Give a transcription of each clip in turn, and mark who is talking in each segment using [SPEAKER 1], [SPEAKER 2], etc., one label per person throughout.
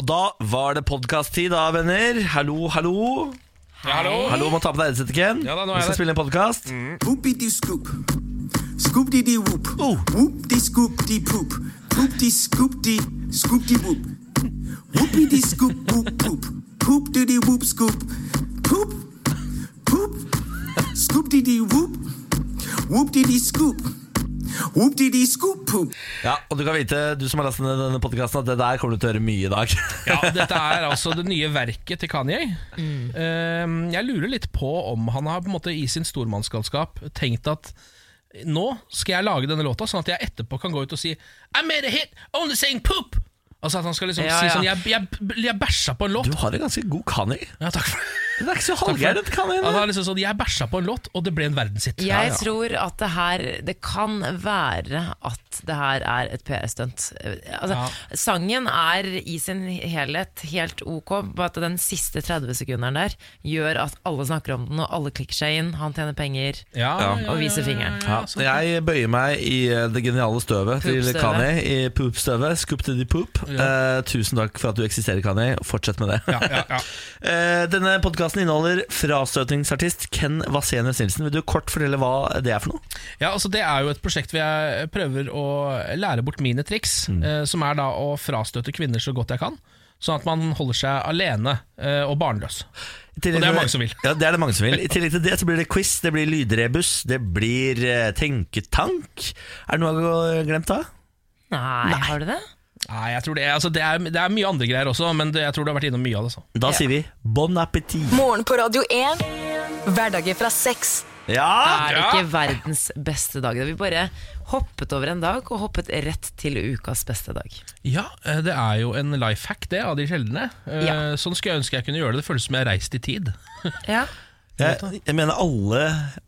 [SPEAKER 1] Og da var det podkast-tid, da, venner. Hallo, hallo.
[SPEAKER 2] hallo.
[SPEAKER 1] Hallo, må ta på deg headsetet, Ken.
[SPEAKER 2] Ja da, nå er
[SPEAKER 1] Vi skal
[SPEAKER 2] det.
[SPEAKER 1] spille en podkast.
[SPEAKER 3] Mm.
[SPEAKER 1] Oh.
[SPEAKER 3] Whoop
[SPEAKER 1] Ja, og du kan vite, du som har lastet ned denne podkasten, at det der kommer du til å høre mye i dag.
[SPEAKER 2] Ja, Dette er altså det nye verket til Kanye. Eh, jeg lurer litt på om han har på en måte i sin stormannsgalskap tenkt at nå skal jeg lage denne låta, sånn at jeg etterpå kan gå ut og si I made a hit only saying poop! Altså at han skal liksom
[SPEAKER 4] Ja,
[SPEAKER 2] si
[SPEAKER 4] ja.
[SPEAKER 2] sånn Jeg, jeg, jeg bæsja på en låt.
[SPEAKER 1] Du har en ganske god Kanye.
[SPEAKER 2] Ja, takk for
[SPEAKER 1] Det er ikke så halvgærent, Kanye.
[SPEAKER 2] Han har liksom sånn Jeg bæsja på en låt, og det ble en verdenshit.
[SPEAKER 4] Jeg tror at det her Det kan være at det her er et PR-stunt. Altså,
[SPEAKER 2] Ja.
[SPEAKER 4] Sangen er i sin helhet helt ok, bare at den siste 30 sekunderen der gjør at alle snakker om den, og alle klikker seg inn. Han tjener penger.
[SPEAKER 2] Ja,
[SPEAKER 1] Ja.
[SPEAKER 4] Og viser fingeren.
[SPEAKER 1] Ja,
[SPEAKER 2] sånn.
[SPEAKER 1] jeg bøyer meg i eh, det geniale støvet til
[SPEAKER 4] Poop-støvet.
[SPEAKER 1] Kanye. I poop-støvet. Scoop to the poop. Eh, tusen takk for at du eksisterer, Kanye. og Fortsett med det.
[SPEAKER 2] Ja, ja, ja.
[SPEAKER 1] Eh, Denne podkasten inneholder frastøtingsartist Ken Vasenius Nilsen. Vil du kort fortelle hva det er for noe?
[SPEAKER 2] Ja, altså Det er jo et prosjekt hvor jeg prøver å lære bort mine triks, eh, som er da å frastøte kvinner så godt jeg kan. Sånn at man holder seg alene eh, og barnløs.
[SPEAKER 1] Tillegg
[SPEAKER 2] Og det er mange som vil.
[SPEAKER 1] Ja, det er det mange som vil. I tillegg til det så blir det quiz, det blir lydrebus, det blir eh, tenketank. Er det noe jeg har glemt da?
[SPEAKER 4] Nei, har du det?
[SPEAKER 2] Nei, jeg tror det, er- altså, det, er, det er mye andre greier også, men det, jeg tror du har vært innom mye av det. Så.
[SPEAKER 1] Da sier vi bon appétit.
[SPEAKER 5] Morgen på Radio 1. Hverdager fra seks.
[SPEAKER 1] Ja!
[SPEAKER 4] Er
[SPEAKER 2] Ja.
[SPEAKER 4] ikke verdens beste dag. Da vi bare hoppet over en dag og hoppet rett til ukas beste dag.
[SPEAKER 2] Ja, eh, det er jo en life hack, det, av de sjeldne. Eh,
[SPEAKER 4] Ja.
[SPEAKER 2] Sånn skulle jeg ønske jeg kunne gjøre det. Det føles som jeg har reist i tid.
[SPEAKER 4] Ja.
[SPEAKER 1] Jeg, jeg mener alle,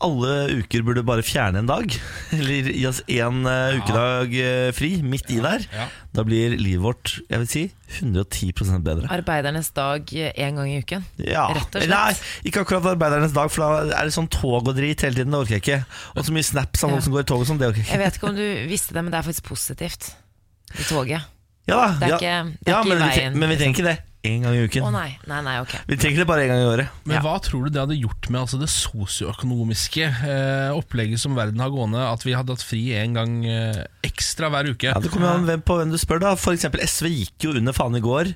[SPEAKER 1] alle uker burde bare fjerne en dag. Eller gi oss én uh, ukedag uh, fri midt i der.
[SPEAKER 2] Ja.
[SPEAKER 1] Da blir livet vårt jeg vil si, 110% bedre.
[SPEAKER 4] Arbeidernes dag én gang i uken.
[SPEAKER 1] Ja.
[SPEAKER 4] Rett og slett.
[SPEAKER 1] Nei, ikke akkurat arbeidernes dag, for da er det sånn tog og drit hele tiden. Det orker jeg ikke. Og så mye snaps av
[SPEAKER 4] Ja.
[SPEAKER 1] som går i tog og sånn. Det orker jeg ikke.
[SPEAKER 4] Jeg vet ikke om du visste det, men det er faktisk positivt. I toget.
[SPEAKER 1] Ja da.
[SPEAKER 4] Det er
[SPEAKER 1] ja.
[SPEAKER 4] ikke- det er i veien,
[SPEAKER 1] men vi trenger ikke det én gang i uken.
[SPEAKER 4] Å nei, nei, nei, ok.
[SPEAKER 1] Vi trenger det bare én gang i året.
[SPEAKER 2] Men
[SPEAKER 4] Ja.
[SPEAKER 2] hva tror du det hadde gjort med altså, det sosioøkonomiske eh, opplegget som verden har gående, at vi hadde hatt fri en gang eh, ekstra hver uke?
[SPEAKER 1] Ja, Det kommer an på hvem du spør. da For eksempel SV gikk jo under faen i går.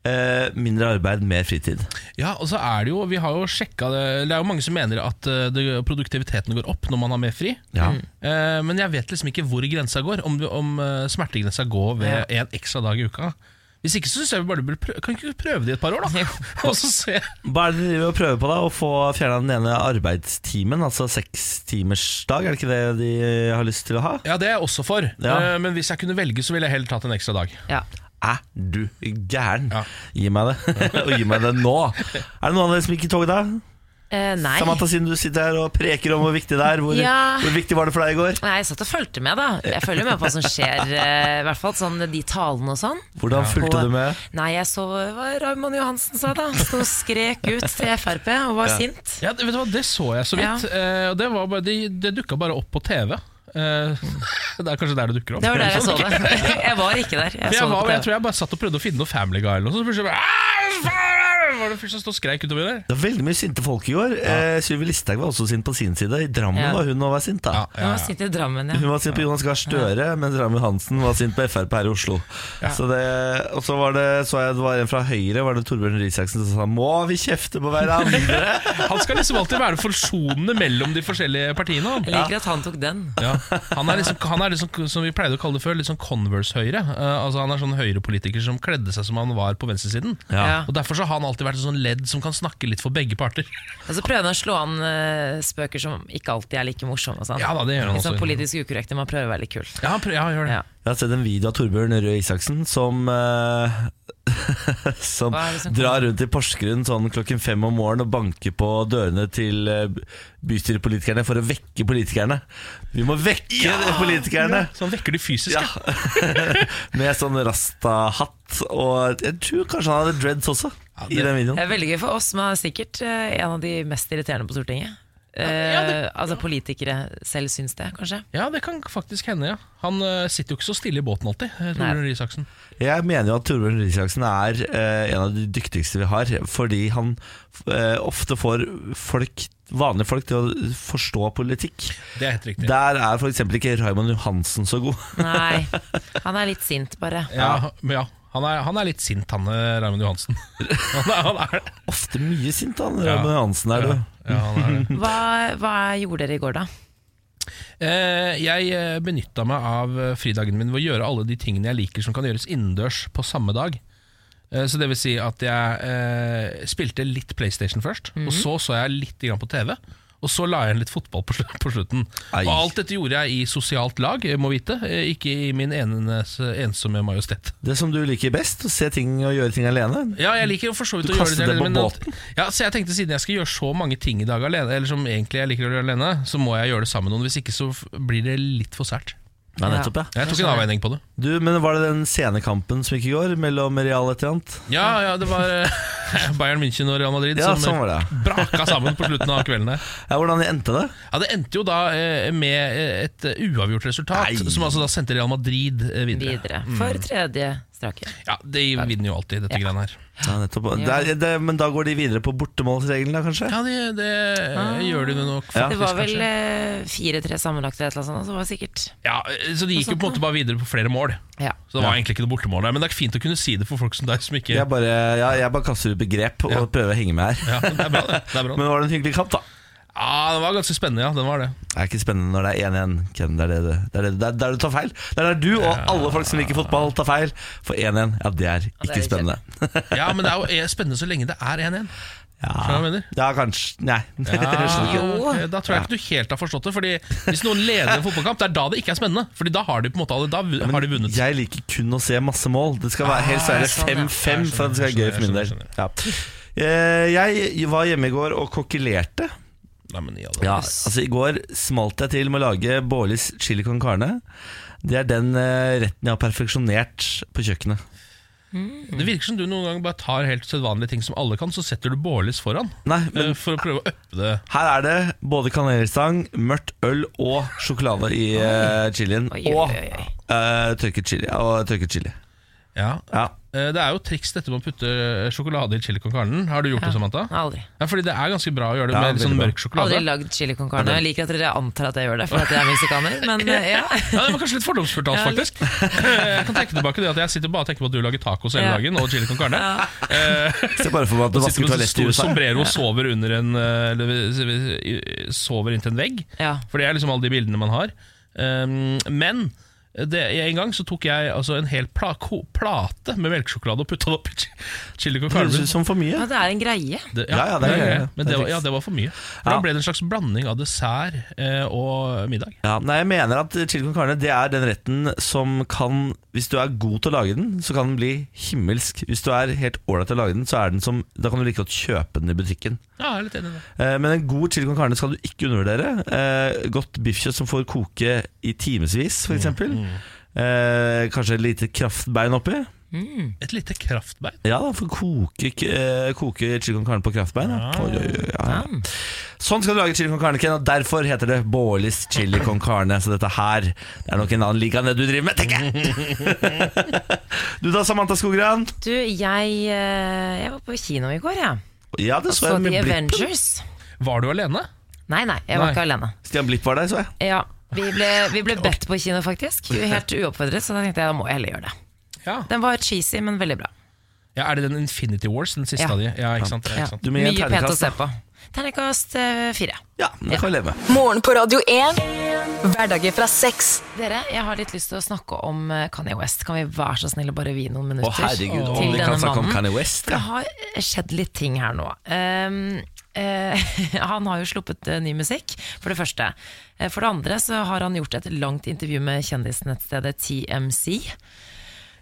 [SPEAKER 1] Eh, mindre arbeid, mer fritid.
[SPEAKER 2] Ja, og så er det jo, vi har jo sjekka det Det er jo mange som mener at eh, det, produktiviteten går opp når man har mer fri.
[SPEAKER 1] Ja.
[SPEAKER 2] Eh, men jeg vet liksom ikke hvor grensa går. Om, om eh, smertegrensa går ved en ekstra dag i uka. Hvis ikke så syns jeg vi bare burde prøve, Kan ikke prøve det i et par år, da? og så se.
[SPEAKER 1] Hva er det dere driver og prøver på da? Å få fjerna den ene arbeidstimen, altså sekstimersdag? Er det ikke det de har lyst til å ha?
[SPEAKER 2] Ja, det er jeg også for.
[SPEAKER 1] Ja.
[SPEAKER 2] Eh, men hvis jeg kunne velge, så ville jeg heller tatt en ekstra dag.
[SPEAKER 4] Ja.
[SPEAKER 1] Er du gæren?
[SPEAKER 2] Ja.
[SPEAKER 1] Gi meg det. og gi meg det nå. Er det noen av dere som gikk i tog da?
[SPEAKER 4] Eh, nei.
[SPEAKER 1] Samantha, siden du sitter her og preker om hvor viktig det er. Hvor,
[SPEAKER 4] Ja.
[SPEAKER 1] hvor viktig var det for deg i går?
[SPEAKER 4] Nei, jeg satt og fulgte med, da. Jeg følger med på hva som skjer. eh, I hvert fall sånn de talene og sånn.
[SPEAKER 1] Hvordan fulgte du med?
[SPEAKER 4] Nei, jeg så hva Raymond Johansen sa, da. Sto og skrek ut til Frp og var sint.
[SPEAKER 2] Ja, det- vet du hva, Det så jeg så vidt. Eh, og det, var bare, det, det dukka bare opp på TV. Uh, det er kanskje der det dukker opp.
[SPEAKER 4] Det var der jeg så det. Jeg var ikke der. Jeg
[SPEAKER 2] jeg,
[SPEAKER 4] det
[SPEAKER 2] var, jeg tror jeg bare satt og prøvde å finne noe Family Guy eller noe. Så plutselig bare «Ah, faen, Var det først som stod og skreik utover der?
[SPEAKER 1] Det var veldig mye sinte folk i går. Eh, Sylvi Listhaug var også sint på sin side. I Drammen
[SPEAKER 4] Ja.
[SPEAKER 1] var hun og var sint. da
[SPEAKER 4] Han var sint i Drammen, ja.
[SPEAKER 1] Hun var sint på Jonas Gahr Støre, mens Raymond Hansen var sint på Frp her i Oslo. Så det, og så var det så jeg det var en fra Høyre, var det Torbjørn Røe Isaksen, som sa 'må vi kjefte på hverandre'?
[SPEAKER 2] Han skal liksom alltid være forsonende mellom de forskjellige partiene. Han.
[SPEAKER 4] Jeg liker at han tok den.
[SPEAKER 2] Ja. Han er liksom, han er liksom som vi pleide å kalle det før, litt sånn Converse-høyre. Eh, altså Han er sånn høyrepolitiker som kledde seg som han var på venstresiden.
[SPEAKER 4] Ja.
[SPEAKER 2] Og Derfor så har han alltid vært et sånn ledd som kan snakke litt for begge parter.
[SPEAKER 4] Og så prøver han å slå an uh, spøker som ikke alltid er like morsomme. Sånn.
[SPEAKER 2] Ja da, det gjør han
[SPEAKER 4] også. sånn politisk ukorrekte, man prøver å være litt kul.
[SPEAKER 2] Ja, han ja, gjør det.
[SPEAKER 4] Ja.
[SPEAKER 1] Jeg har sett en video av Torbjørn Røe Isaksen som uh, Som
[SPEAKER 4] som
[SPEAKER 1] drar rundt i Porsgrunn sånn klokken fem om morgenen og banker på dørene til eh, bystyrepolitikerne for å vekke politikerne. Vi må vekke politikerne!
[SPEAKER 2] Så han vekker de fysiske.
[SPEAKER 1] Ja. Med sånn rasta-hatt, og jeg tror kanskje han hadde dreads også. I den videoen
[SPEAKER 4] Det er veldig gøy for oss, men han er sikkert eh, en av de mest irriterende på Stortinget. eh,
[SPEAKER 2] Ja, det-
[SPEAKER 4] altså politikere selv syns det, kanskje.
[SPEAKER 2] Ja, det kan faktisk hende, ja. Han eh, sitter jo ikke så stille i båten alltid, eh, Torbjørn Røe Isaksen.
[SPEAKER 1] Jeg mener jo at Torbjørn Røe Isaksen er eh, en av de dyktigste vi har, fordi han eh, ofte får folk, vanlige folk til å forstå politikk.
[SPEAKER 2] Det er helt riktig.
[SPEAKER 1] Der er f.eks. ikke Raymond Johansen så god.
[SPEAKER 4] Nei, han er litt sint, bare.
[SPEAKER 2] Ja, men ja. Han er, han er litt sint, han eh, Raymond Johansen. han er, han er det.
[SPEAKER 1] Ofte mye sint, han. Raymond Johansen er du.
[SPEAKER 2] Ja, han er det.
[SPEAKER 4] Hva, hva gjorde dere i går, da?
[SPEAKER 2] Eh, jeg benytta meg av eh, fridagen min ved å gjøre alle de tingene jeg liker som kan gjøres innendørs på samme dag. Eh, Så det vil si at jeg eh, spilte litt PlayStation først, og så så jeg litt på TV. Og så la jeg igjen litt fotball på, slutt, på slutten.
[SPEAKER 1] Ei.
[SPEAKER 2] Og alt dette gjorde jeg i sosialt lag, må vite, eh, ikke i min enenes, ensomme majestet.
[SPEAKER 1] Det som du liker best, å se ting og gjøre ting alene.
[SPEAKER 2] Ja, jeg liker å for så vidt å gjøre det
[SPEAKER 1] på
[SPEAKER 2] men-
[SPEAKER 1] båten.
[SPEAKER 2] Ja, så jeg tenkte Siden jeg skal gjøre så mange ting i dag alene, Eller som egentlig jeg liker å gjøre alene, så må jeg gjøre det sammen med noen. Hvis ikke så blir det litt for sært.
[SPEAKER 1] Ja, nettopp, ja.
[SPEAKER 2] Jeg tok en avveining på det.
[SPEAKER 1] Du, men Var det den scenekampen som gikk i går, mellom Real et eller annet?
[SPEAKER 2] Ja, ja, det var eh, Bayern München og Real Madrid
[SPEAKER 1] Ja,
[SPEAKER 2] som
[SPEAKER 1] sånn
[SPEAKER 2] braka sammen på slutten av kvelden.
[SPEAKER 1] Ja, Hvordan endte det?
[SPEAKER 2] Ja, Det endte jo da eh, med eh, et uavgjort resultat,
[SPEAKER 1] Nei.
[SPEAKER 2] som altså da sendte Real Madrid videre.
[SPEAKER 4] Videre. For tredje strake.
[SPEAKER 2] Ja, De vinner jo alltid dette greiene her.
[SPEAKER 1] Ja, nettopp.
[SPEAKER 4] Ja.
[SPEAKER 1] Det er- det, men da går de videre på bortemålsregelen, da, kanskje?
[SPEAKER 2] Ja, det, det Ah. gjør de nok faktisk,
[SPEAKER 1] Ja.
[SPEAKER 4] Det var vel
[SPEAKER 2] kanskje.
[SPEAKER 4] eh, fire-tre sammenlagt eller et eller annet sånt, så det sikkert
[SPEAKER 2] Ja, eh, Så de gikk jo på en måte bare videre på flere mål.
[SPEAKER 4] Ja.
[SPEAKER 2] Så det var egentlig ikke noe bortemål der. Men det er fint å kunne si det for folk som deg som ikke
[SPEAKER 1] Jeg bare, ja, jeg bare kaster ut begrep og
[SPEAKER 2] Ja.
[SPEAKER 1] prøver å henge med her.
[SPEAKER 2] Ja, det er bra, det. det er bra.
[SPEAKER 1] Men var det en hyggelig kamp, da?
[SPEAKER 2] Ja, Den var ganske spennende, ja. Den var det.
[SPEAKER 1] Det er ikke spennende når det er 1-1. Ken. Det er det, det, det, er det, det er der du tar feil. Det er der du og alle folk som liker fotball, tar feil. For 1-1, ja, det er ikke
[SPEAKER 4] ikke.
[SPEAKER 1] spennende.
[SPEAKER 2] Ja, Men det er jo er spennende så lenge det er 1-1.
[SPEAKER 1] Ja, ja kanskje Nei.
[SPEAKER 2] Ja, Da tror jeg ikke du helt har forstått det. Fordi Hvis noen leder en fotballkamp, det er da det ikke er spennende. Fordi da har de på en måte alle, Da har de vunnet.
[SPEAKER 1] Jeg liker kun å se masse mål. Det skal være, helst være
[SPEAKER 4] sånn,
[SPEAKER 1] 5-5 for at det skal være gøy for min del. Ja. Eh, Jeg var hjemme i går og kokkelerte.
[SPEAKER 2] Nei, men i
[SPEAKER 1] Ja, altså I går smalt jeg til med å lage Bårlis chili con carne. Det er den eh, retten jeg har perfeksjonert på kjøkkenet.
[SPEAKER 2] Det virker som du noen ganger bare tar helt sedvanlige ting som alle kan, så setter du Bårlis foran.
[SPEAKER 1] Nei,
[SPEAKER 2] eh,
[SPEAKER 1] men
[SPEAKER 2] For å prøve å øppe det.
[SPEAKER 1] her er det både kanelstang, mørkt øl og sjokolade i eh, chilien.
[SPEAKER 4] Oi, oi,
[SPEAKER 1] Og
[SPEAKER 4] oi, Og
[SPEAKER 1] eh, tørket chili. Og tørket chili.
[SPEAKER 2] Ja,
[SPEAKER 1] Ja.
[SPEAKER 2] Eh, Det er jo triks dette med å putte eh, sjokolade i chili con carne. Har du gjort det, Samantha?
[SPEAKER 4] Aldri.
[SPEAKER 2] Ja, fordi det er ganske bra å gjøre det med ja, sånn mørk sjokolade.
[SPEAKER 4] Aldri lagd chili con carne. Jeg liker at dere antar at jeg gjør det, for at jeg er meksikaner. Men eh, ja.
[SPEAKER 2] Ja, Det var kanskje litt fordomsfullt av oss, faktisk. Jeg kan tenke tilbake det at jeg sitter bare og tenker på at du lager tacos hele
[SPEAKER 4] Ja.
[SPEAKER 2] dagen, og chili con carne. Eh,
[SPEAKER 1] Se bare for meg at du vasker
[SPEAKER 2] toalettet
[SPEAKER 1] toalett i USA.
[SPEAKER 2] sombrero og sover under en Eller sover inntil en vegg.
[SPEAKER 4] ja.
[SPEAKER 2] For det er liksom alle de bildene man har. Um, men det, en gang så tok jeg altså en hel pla ko plate med melkesjokolade og putta det oppi chili con
[SPEAKER 1] Det
[SPEAKER 2] carne.
[SPEAKER 1] høres som for mye.
[SPEAKER 4] ja, det er en greie.
[SPEAKER 2] Det,
[SPEAKER 1] Ja, ja, det er.
[SPEAKER 2] Men
[SPEAKER 1] Det
[SPEAKER 2] var, ja, det var for mye. For
[SPEAKER 1] Ja.
[SPEAKER 2] Da ble det en slags blanding av dessert eh, og middag.
[SPEAKER 1] Ja, nei, jeg mener at chili con carne Det er den retten som kan Hvis du er god til å lage den, så kan den bli himmelsk. Hvis du er helt ålreit til å lage den, så er den som Da kan du like godt kjøpe den i butikken.
[SPEAKER 2] Ja, jeg er litt enig i det.
[SPEAKER 1] Eh, Men en god chili con carne skal du ikke undervurdere. Eh, Godt biffkjøtt som får koke i timevis, f.eks.
[SPEAKER 2] Mm,
[SPEAKER 1] Eh, kanskje et lite kraftbein oppi.
[SPEAKER 2] Et lite kraftbein.
[SPEAKER 1] Ja, da å koke, koke chili con carne på kraftbein. Ja. Oi, oi, oi, ja. Sånn skal du lage chili con carne, Ken, og derfor heter det Bårlis chili con carne. Så dette her det er nok en annen liga enn det du driver med, tenker jeg. du da, Samantha Skogran?
[SPEAKER 4] Du, jeg, jeg var på kino i går, jeg.
[SPEAKER 1] Ja, det så
[SPEAKER 4] Så
[SPEAKER 1] jeg med
[SPEAKER 4] The
[SPEAKER 1] Blippen.
[SPEAKER 4] Avengers.
[SPEAKER 2] Var du alene?
[SPEAKER 4] Nei, nei, jeg var
[SPEAKER 2] Nei.
[SPEAKER 4] ikke alene.
[SPEAKER 1] Stian Blipp var der, så jeg.
[SPEAKER 4] Ja, vi ble, vi ble bedt på kino, faktisk. Helt uoppfordret, så da tenkte jeg da må jeg heller gjøre det.
[SPEAKER 2] Ja.
[SPEAKER 4] Den var cheesy, men veldig bra.
[SPEAKER 2] ja. Er det den Infinity Wars, den siste
[SPEAKER 4] Ja.
[SPEAKER 2] av de? Ja, ikke sant? Ja,
[SPEAKER 4] Ja.
[SPEAKER 2] ikke sant?
[SPEAKER 1] Du må gi en
[SPEAKER 4] Mye pent å
[SPEAKER 1] terningkast,
[SPEAKER 4] se
[SPEAKER 1] da.
[SPEAKER 4] på. Terningkast eh, fire.
[SPEAKER 1] Ja, det kan vi leve med.
[SPEAKER 5] Morgen på Radio 1. Hverdager fra sex.
[SPEAKER 4] Dere, jeg har litt lyst til å snakke om eh, Kanye West. Kan vi være så snill å bare vie noen minutter
[SPEAKER 1] Å herregud,
[SPEAKER 4] til
[SPEAKER 1] vi kan
[SPEAKER 4] denne mannen?
[SPEAKER 1] Kanye West.
[SPEAKER 4] For det har skjedd litt ting her nå. Um, uh, han har jo sluppet eh, ny musikk, for det første. Eh, for det andre så har han gjort et langt intervju med kjendisnettstedet TMC.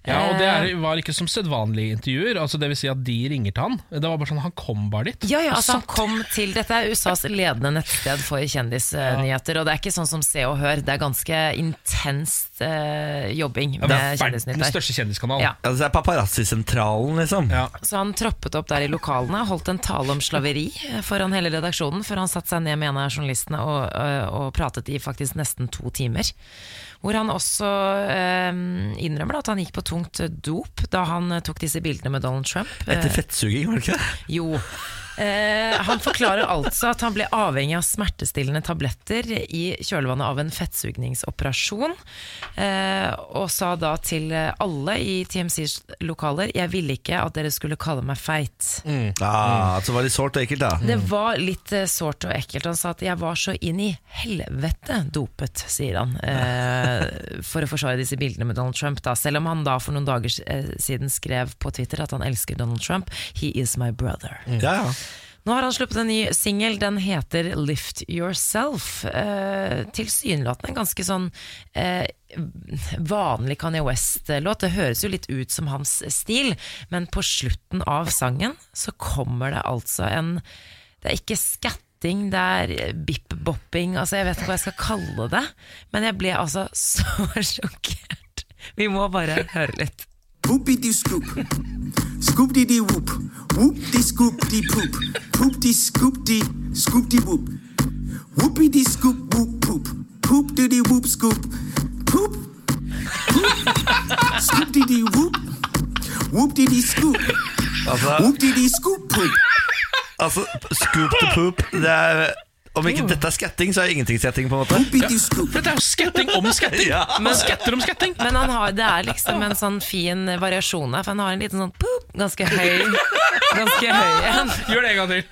[SPEAKER 2] Ja, og det er, var ikke som sedvanlige intervjuer. Altså det vil si at de ringer til han. Det var bare sånn, Han kom bare dit.
[SPEAKER 4] Ja, ja, altså han kom til Dette er USAs ledende nettsted for kjendisnyheter. Og det er ikke sånn som Se og Hør, det er ganske intenst eh, jobbing
[SPEAKER 2] Ja,
[SPEAKER 4] med
[SPEAKER 2] kjendisnyheter
[SPEAKER 4] Den
[SPEAKER 2] største kjendiskanalen.
[SPEAKER 4] Ja.
[SPEAKER 1] Ja, det er paparazzi-sentralen, liksom.
[SPEAKER 2] Ja.
[SPEAKER 4] Så han troppet opp der i lokalene, holdt en tale om slaveri foran hele redaksjonen, før han satte seg ned med en av journalistene og, og, og pratet i faktisk nesten to timer. Hvor han også eh, innrømmer at han gikk på tungt dop da han øh, tok disse bildene med Donald Trump.
[SPEAKER 1] Etter fettsuging, var det ikke det?
[SPEAKER 4] Jo. Eh, han forklarer altså at han ble avhengig av smertestillende tabletter i kjølvannet av en fettsugningsoperasjon. Eh, og sa da til alle i TMCs lokaler Jeg ville ikke at dere skulle kalle meg feit.
[SPEAKER 1] Ja, så var det sårt og ekkelt, da.
[SPEAKER 4] Det var litt eh, sårt og ekkelt. Han sa at jeg var så inn i helvete dopet, sier han. Eh, for å forsvare disse bildene med Donald Trump. Da. Selv om han da for noen dager siden skrev på Twitter at han elsker Donald Trump. He is my brother.
[SPEAKER 1] Ja, ja.
[SPEAKER 4] Nå har han sluppet en ny singel, den heter Lift Yourself. Eh, Tilsynelatende en ganske sånn eh, vanlig Kanye West-låt. Det høres jo litt ut som hans stil, men på slutten av sangen så kommer det altså en Det er ikke skatting, det er bip-bopping, altså jeg vet ikke hva jeg skal kalle det, men jeg ble altså så sjokkert. Vi må bare høre litt.
[SPEAKER 3] Poopy dee scoop. Scoop dee dee whoop. Whoop dee scoop dee poop. Poop dee scoop dee scoop dee whoop. Whoopy dee scoop whoop poop. Poop dee dee whoop scoop. Poop. Poop. Scoop dee dee whoop. Whoop dee dee scoop.
[SPEAKER 1] Altså,
[SPEAKER 3] Whoop dee dee scoop poop.
[SPEAKER 1] altså scoop to poop det er, Om ikke dette er skatting, så er ingenting skatting, på en måte.
[SPEAKER 3] Ja.
[SPEAKER 2] For dette er jo skatting om skatting!
[SPEAKER 1] Ja.
[SPEAKER 2] Men skatter om skatting!
[SPEAKER 4] Men han har, det er liksom en sånn fin variasjon her, for han har en liten sånn poop, ganske høy Ganske høy en.
[SPEAKER 2] Gjør det en gang til.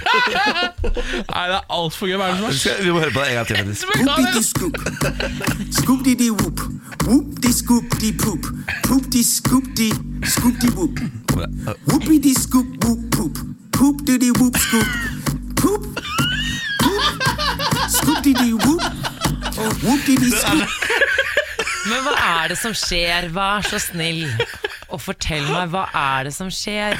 [SPEAKER 2] Nei, det er altfor gøy. Hva er det som har
[SPEAKER 1] Skal- Vi må høre på det en gang til. faktisk.
[SPEAKER 3] Scoop. Scoop dee dee whoop. Whoop dee scoop dee poop. Poop dee scoop dee scoop dee whoop. Whoopy dee scoop whoop poop. Poop dee dee whoop scoop. Poop.
[SPEAKER 4] Men hva er det som skjer? Vær så snill og fortell meg, hva er det som skjer?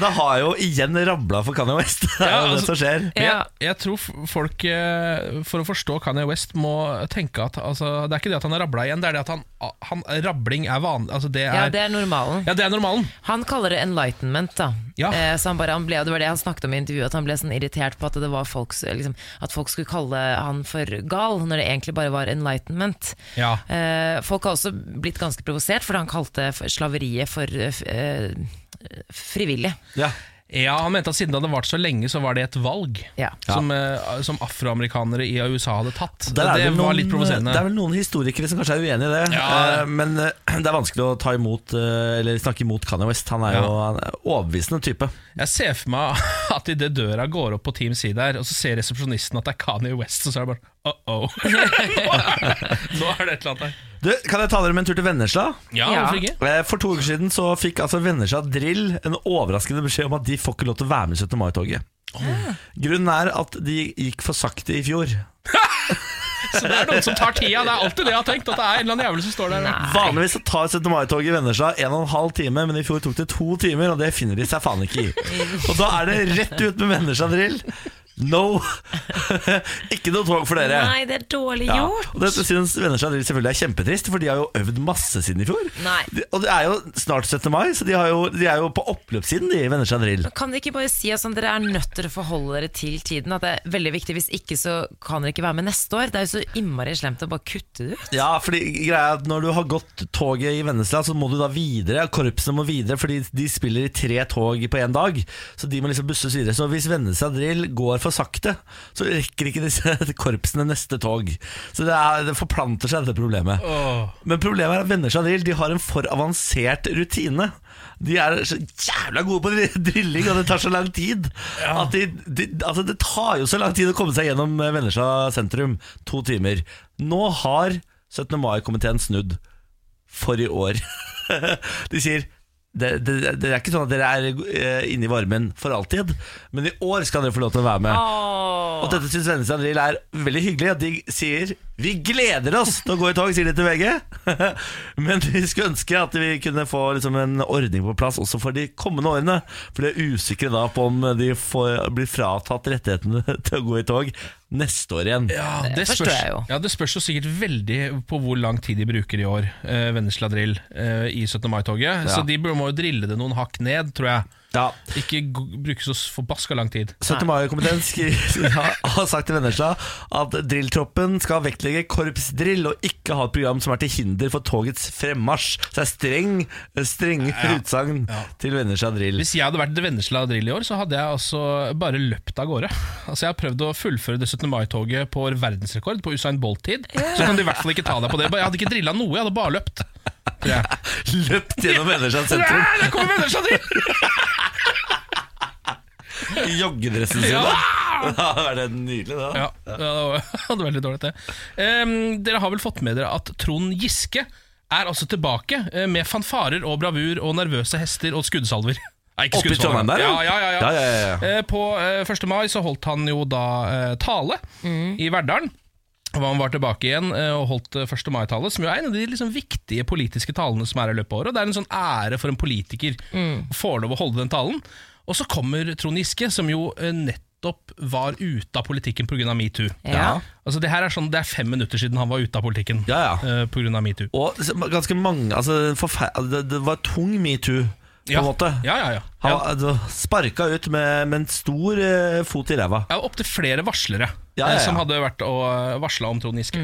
[SPEAKER 1] Det har jo igjen rabla for Kanye West. Det er jo det
[SPEAKER 2] altså-
[SPEAKER 1] som skjer.
[SPEAKER 4] Ja.
[SPEAKER 2] Jeg, jeg tror folk, eh, for å forstå Kanye West, må tenke at altså, Det er ikke det at han har rabla igjen, det er det at han, han rabling er vanlig. Altså, det, er,
[SPEAKER 4] Ja, det er normalen.
[SPEAKER 2] ja, det er normalen.
[SPEAKER 4] Han kaller det enlightenment, da.
[SPEAKER 2] Ja.
[SPEAKER 4] Eh, så han bare, han ble, det var det han snakket om i intervjuet, at han ble sånn irritert på at, det var folk, liksom, at folk skulle kalle han for gal, når det egentlig bare var enlightenment.
[SPEAKER 2] Ja.
[SPEAKER 4] Eh, folk har også blitt ganske provosert, fordi han kalte slaveriet for eh, frivillig.
[SPEAKER 1] Ja.
[SPEAKER 2] Ja, Han mente at siden det hadde vart så lenge, så var det et valg
[SPEAKER 4] Ja.
[SPEAKER 2] som, eh, som afroamerikanere i USA hadde tatt.
[SPEAKER 1] Der er
[SPEAKER 2] det
[SPEAKER 1] vel
[SPEAKER 2] var
[SPEAKER 1] noen,
[SPEAKER 2] litt provoserende.
[SPEAKER 1] Det er vel noen historikere som kanskje er uenig i det.
[SPEAKER 2] Ja.
[SPEAKER 1] Eh, Men eh, det er vanskelig å ta imot Eller snakke imot Kanye West. Han er jo
[SPEAKER 2] Ja.
[SPEAKER 1] jo en overbevisende type.
[SPEAKER 2] Jeg ser for meg at idet døra går opp på Team C der, og så ser resepsjonisten at det er Kanye West, og så er det bare uh-oh. nå, er, nå er det et eller annet her.
[SPEAKER 1] Du, Kan jeg ta dere med en tur til Vennesla?
[SPEAKER 2] Ja,
[SPEAKER 4] Ja.
[SPEAKER 2] hvorfor ikke?
[SPEAKER 1] Eh, For to uker siden så fikk altså Vennesla Drill en overraskende beskjed om at de får ikke lov til å være med i 17. mai-toget. Grunnen er at de gikk for sakte i fjor.
[SPEAKER 2] Så det er noen som tar tida. Det er alltid det jeg har tenkt. At det er en eller annen jævel som står der.
[SPEAKER 1] Vanligvis så tar 17. mai-toget i Vennesla en og en halv time, men i fjor tok det to timer, og det finner de seg faen ikke i. Og da er det rett ut med Vennesla Drill. No! ikke noe tog for dere.
[SPEAKER 4] Nei, det er dårlig
[SPEAKER 1] Ja,
[SPEAKER 4] gjort.
[SPEAKER 1] og Dette synes venner seg selvfølgelig er kjempetrist, for de har jo øvd masse siden i fjor.
[SPEAKER 4] Nei.
[SPEAKER 1] De, og det er jo snart 17. mai, så de, har jo, de er jo på oppløpssiden, de i seg Drill.
[SPEAKER 4] Kan de ikke bare si at sånn, dere er nødt til å forholde dere til tiden? At det er veldig viktig, Hvis ikke så kan dere ikke være med neste år. Det er jo så innmari slemt å bare kutte det ut.
[SPEAKER 1] Ja, fordi greia er at Når du har gått toget i Vennesla, så må du da videre. Korpsene må videre, fordi de spiller i tre tog på én dag. Så de må liksom busses videre. Så hvis Vennesla Drill går for sakte, så rekker ikke disse korpsene neste tog. Så det, er, det forplanter seg, dette problemet.
[SPEAKER 2] Oh.
[SPEAKER 1] Men problemet er at venner seg til, de har en for avansert rutine. De er så jævla gode på drilling, og det tar så lang tid. At de, de, altså det tar jo så lang tid å komme seg gjennom eh, Vennesla sentrum. To timer. Nå har 17. mai-komiteen snudd for i år. De sier det, det, det er ikke sånn at dere er eh, inne i varmen for alltid, men i år skal dere få lov til å være med. Og dette syns Vennesland Drill er veldig hyggelig. At de sier 'vi gleder oss til å gå i tog', sier de til VG. men vi skulle ønske at vi kunne få liksom, en ordning på plass også for de kommende årene. For de er usikre da på om de får, blir fratatt rettighetene til å gå i tog neste år igjen.
[SPEAKER 2] Ja,
[SPEAKER 4] Det forstår jeg jo.
[SPEAKER 2] Ja, Det spørs jo sikkert veldig på hvor lang tid de bruker i år, eh, Vennesla Drill, eh, i 17. mai-toget. Så de må jo drille det noen hakk ned, tror jeg.
[SPEAKER 1] Ja.
[SPEAKER 2] Ikke bruke så forbaska lang tid.
[SPEAKER 1] 17. mai-komiteen har- sagt til Vennesla at drilltroppen skal vektlegge korpsdrill og ikke ha et program som er til hinder for togets fremmarsj. Så det er streng, strenge utsagn til Vennesla Drill.
[SPEAKER 2] Hvis jeg hadde vært Vennesla Drill i år, så hadde jeg altså bare løpt av gårde. Altså Jeg har prøvd å fullføre det 17. mai-toget på verdensrekord, på Usain Bolt-tid. Så kan de i hvert fall ikke ta deg på det. Jeg hadde ikke drilla noe, jeg hadde bare løpt.
[SPEAKER 1] Løpt gjennom Vennesla sentrum
[SPEAKER 2] Nei, der kommer Vennesla inn!
[SPEAKER 1] i joggedressen sin. da. Det hadde vært nydelig, da.
[SPEAKER 2] Ja, ja, det var- hadde vært litt dårlig det. Um, dere har vel fått med dere at Trond Giske er altså tilbake eh, med fanfarer og bravur og nervøse hester og skuddsalver. Nei, ikke skuddsalver.
[SPEAKER 1] Trondheim der,
[SPEAKER 2] ja? Ja, ja, ja.
[SPEAKER 1] Ja, ja, ja, ja.
[SPEAKER 2] Eh, På eh, 1. mai så holdt han jo da tale tale i Verdalen. Han var tilbake igjen eh, og holdt eh, 1. mai-tallet, som jo er en av de liksom viktige politiske talene som er i løpet av året. Og det er en sånn ære for en politiker å få lov å holde den talen. Og så kommer Trond Giske, som jo eh, nettopp var ute av politikken pga. metoo.
[SPEAKER 4] Ja.
[SPEAKER 2] Altså det her er sånn, det er fem minutter siden han var ute av politikken
[SPEAKER 1] Ja, ja.
[SPEAKER 2] eh, av metoo.
[SPEAKER 1] Og ganske mange altså, det, det var tung metoo, på en måte.
[SPEAKER 2] Ja, ja, ja.
[SPEAKER 1] Han
[SPEAKER 2] ja.
[SPEAKER 1] altså, sparka ut med, med en stor eh, fot i ræva.
[SPEAKER 2] Ja, Opptil flere varslere
[SPEAKER 1] Ja, ja,
[SPEAKER 2] eh,
[SPEAKER 1] ja.
[SPEAKER 2] som hadde vært og varsla om Trond Giske.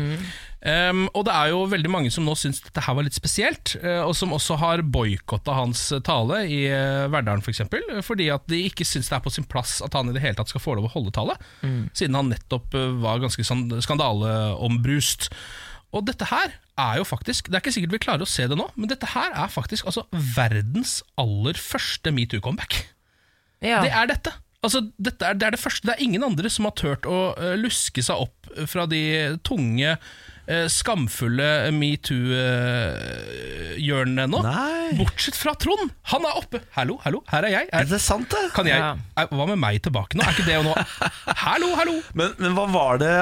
[SPEAKER 2] Um, og det er jo veldig mange som nå syns dette her var litt spesielt, uh, og som også har boikotta hans tale i uh, Verdalen f.eks., for eksempel, fordi at de ikke syns det er på sin plass at han i det hele tatt skal få lov å holde tale, siden han nettopp uh, var ganske sånn skandaleombrust. Og dette her er jo faktisk Det er ikke sikkert vi klarer å se det nå, men dette her er faktisk altså verdens aller første metoo-comeback.
[SPEAKER 4] Ja.
[SPEAKER 2] Det er dette. Altså, dette er, det er det første. Det er ingen andre som har turt å eh, luske seg opp fra de tunge, skamfulle metoo-hjørnene ennå.
[SPEAKER 1] Nei.
[SPEAKER 2] Bortsett fra Trond. Han er oppe. Hallo, hallo, her er jeg.
[SPEAKER 1] Er
[SPEAKER 2] Er,
[SPEAKER 1] det sant, det?
[SPEAKER 2] kan jeg
[SPEAKER 4] Ja.
[SPEAKER 2] er, Hva med meg tilbake nå? Er ikke det jo nå Hallo, hallo!
[SPEAKER 1] Men, men hva var det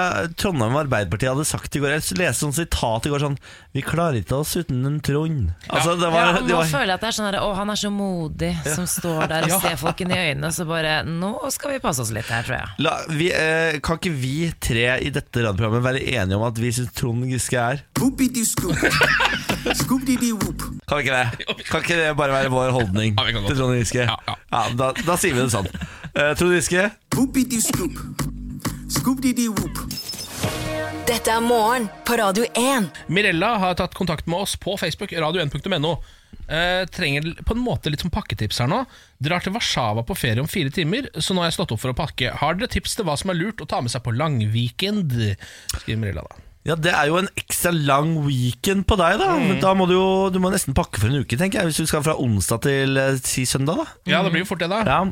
[SPEAKER 1] Trondheim Arbeiderparti hadde sagt i går? Jeg leste sånn sitat i går sånn Vi klarer ikke oss uten en Trond. Altså, det
[SPEAKER 4] Ja,
[SPEAKER 1] var, det
[SPEAKER 4] nå
[SPEAKER 1] var
[SPEAKER 4] føler jeg at det er sånn her, Å, han er så modig som står der og ser folkene i øynene. Så bare Nå skal vi passe oss litt her, tror jeg.
[SPEAKER 1] La, vi, eh, kan ikke vi tre i dette radioprogrammet være enige om at vi syns Trond Giske er
[SPEAKER 3] Whoopity scoop. Scoop dee whoop.
[SPEAKER 1] Kan vi ikke det? Kan ikke det bare være vår holdning
[SPEAKER 2] Ja,
[SPEAKER 1] til Trond Giske?
[SPEAKER 2] Ja, ja.
[SPEAKER 1] da, da sier vi det sånn. Eh, Trond Giske,
[SPEAKER 3] Whoopity scoop. Scoop dee dee whoop.
[SPEAKER 5] Dette er morgen på Radio 1.
[SPEAKER 2] Mirella har tatt kontakt med oss på Facebook, radio1.no. Eh, trenger på en måte litt som pakketips her nå. Drar til Warszawa på ferie om fire timer, så nå har jeg stått opp for å pakke. Har dere tips til hva som er lurt å ta med seg på langweekend? Skriver Mirella da.
[SPEAKER 1] ja, det er jo en ekstra lang weekend på deg, da.
[SPEAKER 2] Mm.
[SPEAKER 1] Da må du jo du må nesten pakke for en uke, tenker jeg. Hvis du skal fra onsdag til eh, si søndag, da.
[SPEAKER 2] Ja, det blir jo fort det, da.
[SPEAKER 1] Ja.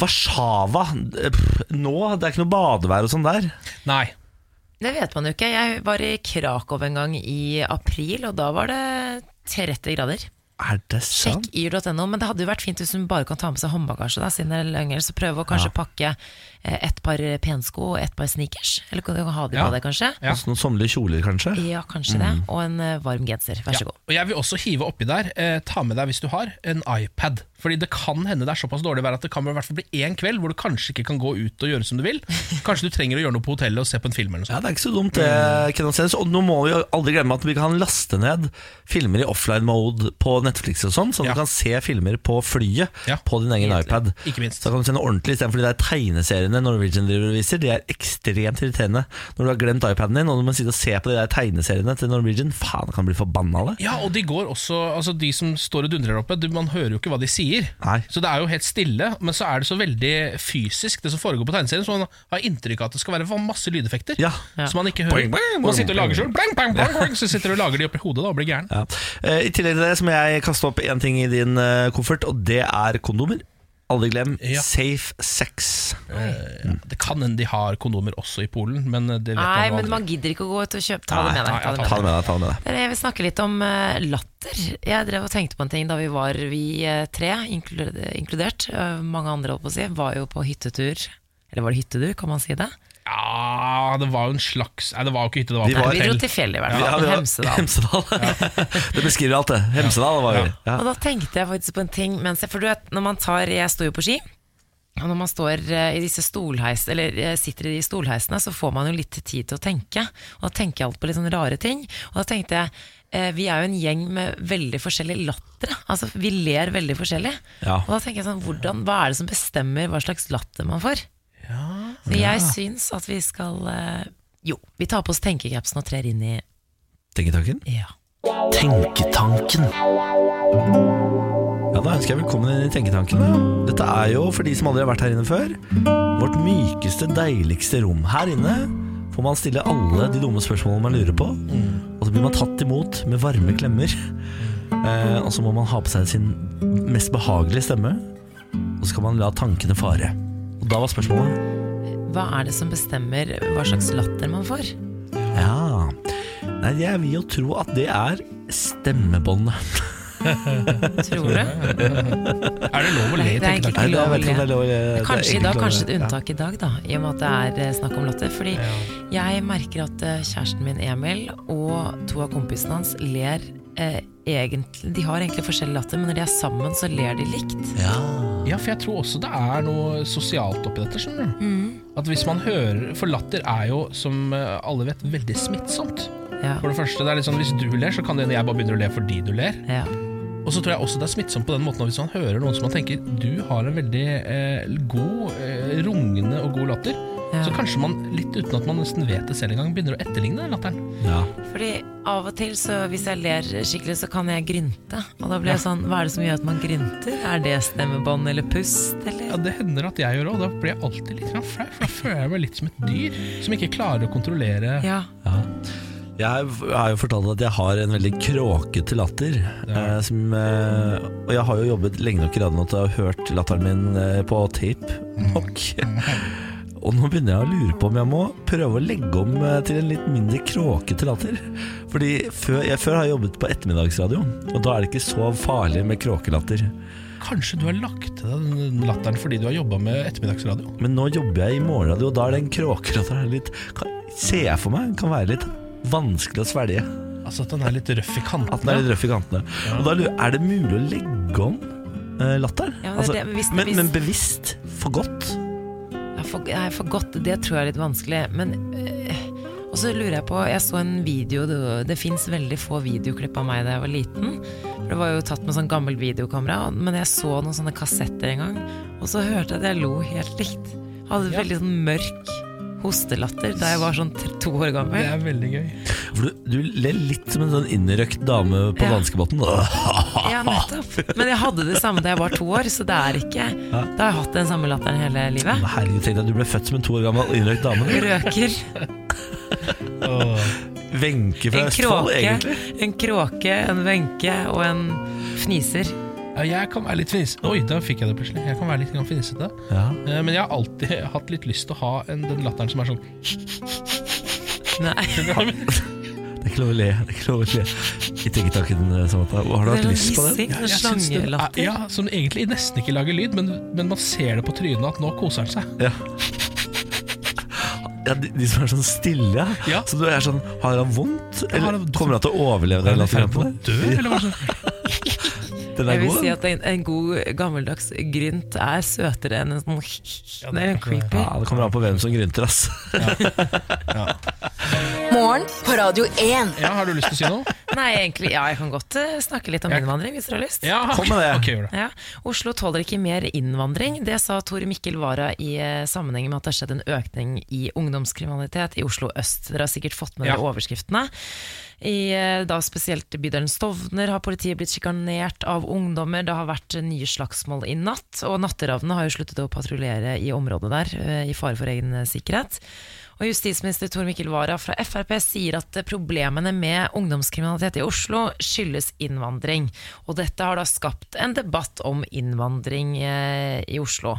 [SPEAKER 1] Warszawa Nå, det er ikke noe badevær og sånn der.
[SPEAKER 2] Nei.
[SPEAKER 4] Det vet man jo ikke. Jeg var i Krakow en gang i april, og da var det 30 grader.
[SPEAKER 1] Er det sant?
[SPEAKER 4] Sjekk yr.no, men det hadde jo vært fint hvis hun bare kan ta med seg håndbagasje, da, siden det er lenger. Så prøve å kanskje pakke eh, et par pensko og et par sneakers. Eller kan du ha de
[SPEAKER 2] Ja.
[SPEAKER 4] på deg, kanskje?
[SPEAKER 2] Ja.
[SPEAKER 1] Noen sommerlige kjoler, kanskje?
[SPEAKER 4] Ja, kanskje det. Og en eh, varm genser. Vær så
[SPEAKER 2] Ja.
[SPEAKER 4] god.
[SPEAKER 2] Og jeg vil også hive oppi der, eh, ta med deg hvis du har, en iPad. Fordi det kan hende det er såpass dårlig vær at det kan i hvert fall bli én kveld hvor du kanskje ikke kan gå ut og gjøre som du vil. Kanskje du trenger å gjøre noe på hotellet og se på en film eller noe
[SPEAKER 1] Ja. Det er ikke så dumt, det. Kenneth Sennes. Og nå må vi aldri glemme at vi kan laste ned filmer i offline mode på Netflix og sånn, så
[SPEAKER 2] Ja.
[SPEAKER 1] du kan se filmer på flyet
[SPEAKER 2] Ja.
[SPEAKER 1] på din egen iPad.
[SPEAKER 2] Ikke minst.
[SPEAKER 1] Så kan du se noe ordentlig istedenfor de der tegneseriene Norwegian driver og viser. De er ekstremt irriterende når du har glemt iPaden din, og du må sitte og se på de der tegneseriene til Norwegian. Faen, kan bli forbanna av det.
[SPEAKER 2] Ja, og de går også, altså de som står og dundrer oppe, du, man hører jo ikke hva de sier.
[SPEAKER 1] Nei.
[SPEAKER 2] Så det er jo helt stille, men så er det så veldig fysisk, det som foregår på tegneserien, så man har inntrykk av at det skal være masse lydeffekter.
[SPEAKER 1] Ja.
[SPEAKER 2] Så man ikke hører.
[SPEAKER 1] Boing, boing,
[SPEAKER 2] Man sitter og lager selv, bang, bang, bang, bang, så sitter du og lager de oppi hodet da, og blir gæren.
[SPEAKER 1] Ja. Eh, I tillegg til det så må jeg kaste opp én ting i din eh, koffert, og det er kondomer. Aldri glem
[SPEAKER 2] Ja.
[SPEAKER 1] safe sex.
[SPEAKER 2] Ja, Det kan hende de har kondomer også i Polen, men eh, det vet
[SPEAKER 4] Nei,
[SPEAKER 2] man
[SPEAKER 4] men man gidder ikke å gå ut og kjøpe. Ta det med deg. Ta det med
[SPEAKER 1] Ta
[SPEAKER 4] deg.
[SPEAKER 1] det med deg. ta det med deg
[SPEAKER 4] Jeg vil snakke litt om eh, latter. Jeg drev og tenkte på en ting da vi var, vi eh, tre, inkludert, eh, mange andre, holdt på å si, var jo på hyttetur. Eller var det hyttetur, kan man si det?
[SPEAKER 2] Ja, det var jo en slags Nei, det var jo ikke hytte, det var
[SPEAKER 1] Vi var-
[SPEAKER 4] Vi dro til fjellet i hvert
[SPEAKER 1] Ja,
[SPEAKER 4] fall.
[SPEAKER 1] vi var-
[SPEAKER 4] Hemsedal.
[SPEAKER 1] Hemsedal. det beskriver alt, det. Hemsedal var jo Ja.
[SPEAKER 4] Og da tenkte jeg faktisk på en ting mens jeg, For du vet, når man tar Jeg står jo på ski. Og når man står eh, i disse stolheis, eller eh, sitter i de stolheisene, så får man jo litt tid til å tenke. Og da tenker jeg alt på litt sånne rare ting. Og da tenkte jeg eh, vi er jo en gjeng med veldig forskjellig latter. Altså, vi ler veldig forskjellig.
[SPEAKER 1] Ja.
[SPEAKER 4] Og da tenker jeg sånn, hvordan, hva er det som bestemmer hva slags latter man får? Så jeg syns at vi skal eh, Jo, vi tar på oss tenkecapsen og trer inn i
[SPEAKER 1] Tenketanken?
[SPEAKER 4] Ja.
[SPEAKER 1] Tenketanken. Ja, Da ønsker jeg velkommen inn i Tenketanken. Dette er jo, for de som aldri har vært her inne før, vårt mykeste, deiligste rom. Her inne får man stille alle de dumme spørsmålene man lurer på, og så blir man tatt imot med varme klemmer. Eh, og så må man ha på seg sin mest behagelige stemme, og så kan man la tankene fare. Og da var spørsmålet
[SPEAKER 4] Hva er det som bestemmer hva slags latter man får?
[SPEAKER 1] Ja Nei, jeg vil jo tro at det er stemmebåndet.
[SPEAKER 4] Tror du?
[SPEAKER 2] Er det lov å le i
[SPEAKER 4] Det.
[SPEAKER 1] Det er
[SPEAKER 4] Kanskje i dag, kanskje et.
[SPEAKER 1] Ja.
[SPEAKER 4] unntak i dag, da, i og med at det er snakk om latter. Fordi jeg merker at eh, kjæresten min Emil og to av kompisene hans ler eh, egentlig De har egentlig forskjellig latter, men når de er sammen, så ler de likt.
[SPEAKER 1] Ja.
[SPEAKER 2] Ja, for jeg tror også det er noe sosialt oppi dette. skjønner du At hvis man hører For latter er jo, som eh, alle vet, veldig smittsomt.
[SPEAKER 4] Ja.
[SPEAKER 2] For det første, det er litt sånn Hvis du ler, så kan det hende jeg bare begynner å le fordi du ler.
[SPEAKER 4] Ja.
[SPEAKER 2] Og så tror jeg også det er smittsomt på den måten at hvis man hører noen som man tenker Du har en veldig eh, god, eh, rungende og god latter.
[SPEAKER 4] Ja.
[SPEAKER 2] Så kanskje man, litt uten at man nesten vet det selv engang, begynner å etterligne den latteren.
[SPEAKER 1] ja.
[SPEAKER 4] Fordi av og til, så hvis jeg ler skikkelig, så kan jeg grynte. Og da blir jeg sånn Hva er det som gjør at man grynter? Er det stemmebånd eller pust, eller?
[SPEAKER 2] Ja, Det hender at jeg gjør det, og da blir jeg alltid litt flau. For da føler jeg meg litt som et dyr som ikke klarer å kontrollere
[SPEAKER 4] Ja.
[SPEAKER 1] Ja. Jeg har jo fortalt at jeg har en veldig kråkete latter. Eh, som, eh, og jeg har jo jobbet lenge nok i radioen at jeg har hørt latteren min eh, på tape nok. Og nå begynner jeg å lure på om jeg må prøve å legge om eh, til en litt mindre kråkete latter. Fordi før, jeg før har jeg jobbet på ettermiddagsradio, og da er det ikke så farlig med kråkelatter.
[SPEAKER 2] Kanskje du har lagt til deg den latteren fordi du har jobba med ettermiddagsradio?
[SPEAKER 1] Men nå jobber jeg i morgenradio, og da er den kråkelatteren litt kan, Ser jeg for meg kan være litt vanskelig å svelge.
[SPEAKER 2] Altså at den er litt røff i kantene?
[SPEAKER 1] At den er litt røff i kantene. Og da er det mulig å legge om eh, latteren?
[SPEAKER 4] Ja, hvis-
[SPEAKER 1] men, men bevisst? For godt?
[SPEAKER 4] Ja, for, nei, for godt, det tror jeg er litt vanskelig. Men øh, Og så lurer jeg på Jeg så en video Det, det fins veldig få videoklipp av meg da jeg var liten. For Det var jo tatt med sånn gammelt videokamera. Men jeg så noen sånne kassetter en gang, og så hørte jeg at jeg lo helt likt. Hadde veldig sånn mørk hostelatter da jeg var sånn to år gammel.
[SPEAKER 2] Det er veldig gøy.
[SPEAKER 1] For du, du ler litt som en sånn innrøkt dame på
[SPEAKER 4] Ja.
[SPEAKER 1] danskebåten.
[SPEAKER 4] Ja, nettopp. Men jeg hadde det samme da jeg var to år, så det er ikke Da har jeg hatt den samme latteren hele livet.
[SPEAKER 1] Herregud, tenk deg at du ble født som en to år gammel innrøkt dame.
[SPEAKER 4] Røker.
[SPEAKER 1] Wenche fra
[SPEAKER 4] En
[SPEAKER 1] Østfold,
[SPEAKER 4] kråke,
[SPEAKER 1] egentlig.
[SPEAKER 4] en kråke, en wenche og en fniser.
[SPEAKER 2] Ja, jeg kan være litt fnisete. Oi, da fikk jeg det plutselig. Jeg kan være litt grann fnisete.
[SPEAKER 1] Ja.
[SPEAKER 2] Eh, Men jeg har alltid hatt litt lyst til å ha en, den latteren som er sånn
[SPEAKER 4] Nei.
[SPEAKER 1] Det er ikke lov å le. Det er ikke lov å le i tenketanken. eh, Samantha. Har du hatt
[SPEAKER 4] er
[SPEAKER 1] lyst på den?
[SPEAKER 2] Ja,
[SPEAKER 4] sånn
[SPEAKER 2] jeg synes den er-
[SPEAKER 4] slangelatter.
[SPEAKER 2] Ja, Som egentlig nesten ikke lager lyd, men, men man ser det på trynet at nå koser han seg.
[SPEAKER 1] Ja. Ja, de, de som er sånn stille.
[SPEAKER 2] Ja.
[SPEAKER 1] Så du er sånn Har han vondt?
[SPEAKER 2] har
[SPEAKER 1] Eller
[SPEAKER 2] han-
[SPEAKER 1] kommer han til å overleve
[SPEAKER 2] Er
[SPEAKER 1] den
[SPEAKER 2] han dø, eller hva
[SPEAKER 1] Den er
[SPEAKER 4] Jeg
[SPEAKER 1] er
[SPEAKER 4] vil
[SPEAKER 1] god.
[SPEAKER 4] si at en, en god gammeldags grynt er søtere enn en sånn Det er en creepy.
[SPEAKER 1] Ja, Det kommer an på hvem som grynter, ass.
[SPEAKER 5] Morgen på Radio 1.
[SPEAKER 2] Ja, Har du lyst til å si noe?
[SPEAKER 4] Nei, egentlig, ja, jeg kan godt eh, snakke litt om
[SPEAKER 2] Jeg-
[SPEAKER 4] innvandring, hvis dere har lyst.
[SPEAKER 2] Ja,
[SPEAKER 1] Kom med det.
[SPEAKER 2] Ok, gjør det.
[SPEAKER 4] Ja, Oslo tåler ikke mer innvandring. Det sa Tor Mikkel Wara i eh, sammenheng med at det har skjedd en økning i ungdomskriminalitet i Oslo øst. Dere har sikkert fått med dere
[SPEAKER 2] Ja.
[SPEAKER 4] overskriftene. I eh, da spesielt bydelen Stovner har politiet blitt sjikanert av ungdommer. Det har vært eh, nye slagsmål i natt, og natteravnene har jo sluttet å patruljere i området der, eh, i fare for egen eh, sikkerhet. Og justisminister Tor Mikkel Wara fra Frp sier at problemene med ungdomskriminalitet i Oslo skyldes innvandring. Og dette har da skapt en debatt om innvandring eh, i Oslo.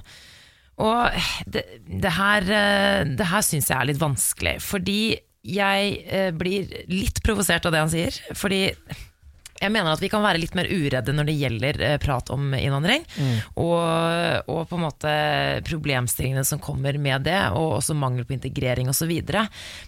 [SPEAKER 4] Og det, det her, eh, det her syns jeg er litt vanskelig, fordi jeg eh, blir litt provosert av det han sier. Fordi jeg mener at vi kan være litt mer uredde når det gjelder eh, prat om innvandring. Og, og på en måte problemstillingene som kommer med det, og også mangel på integrering osv.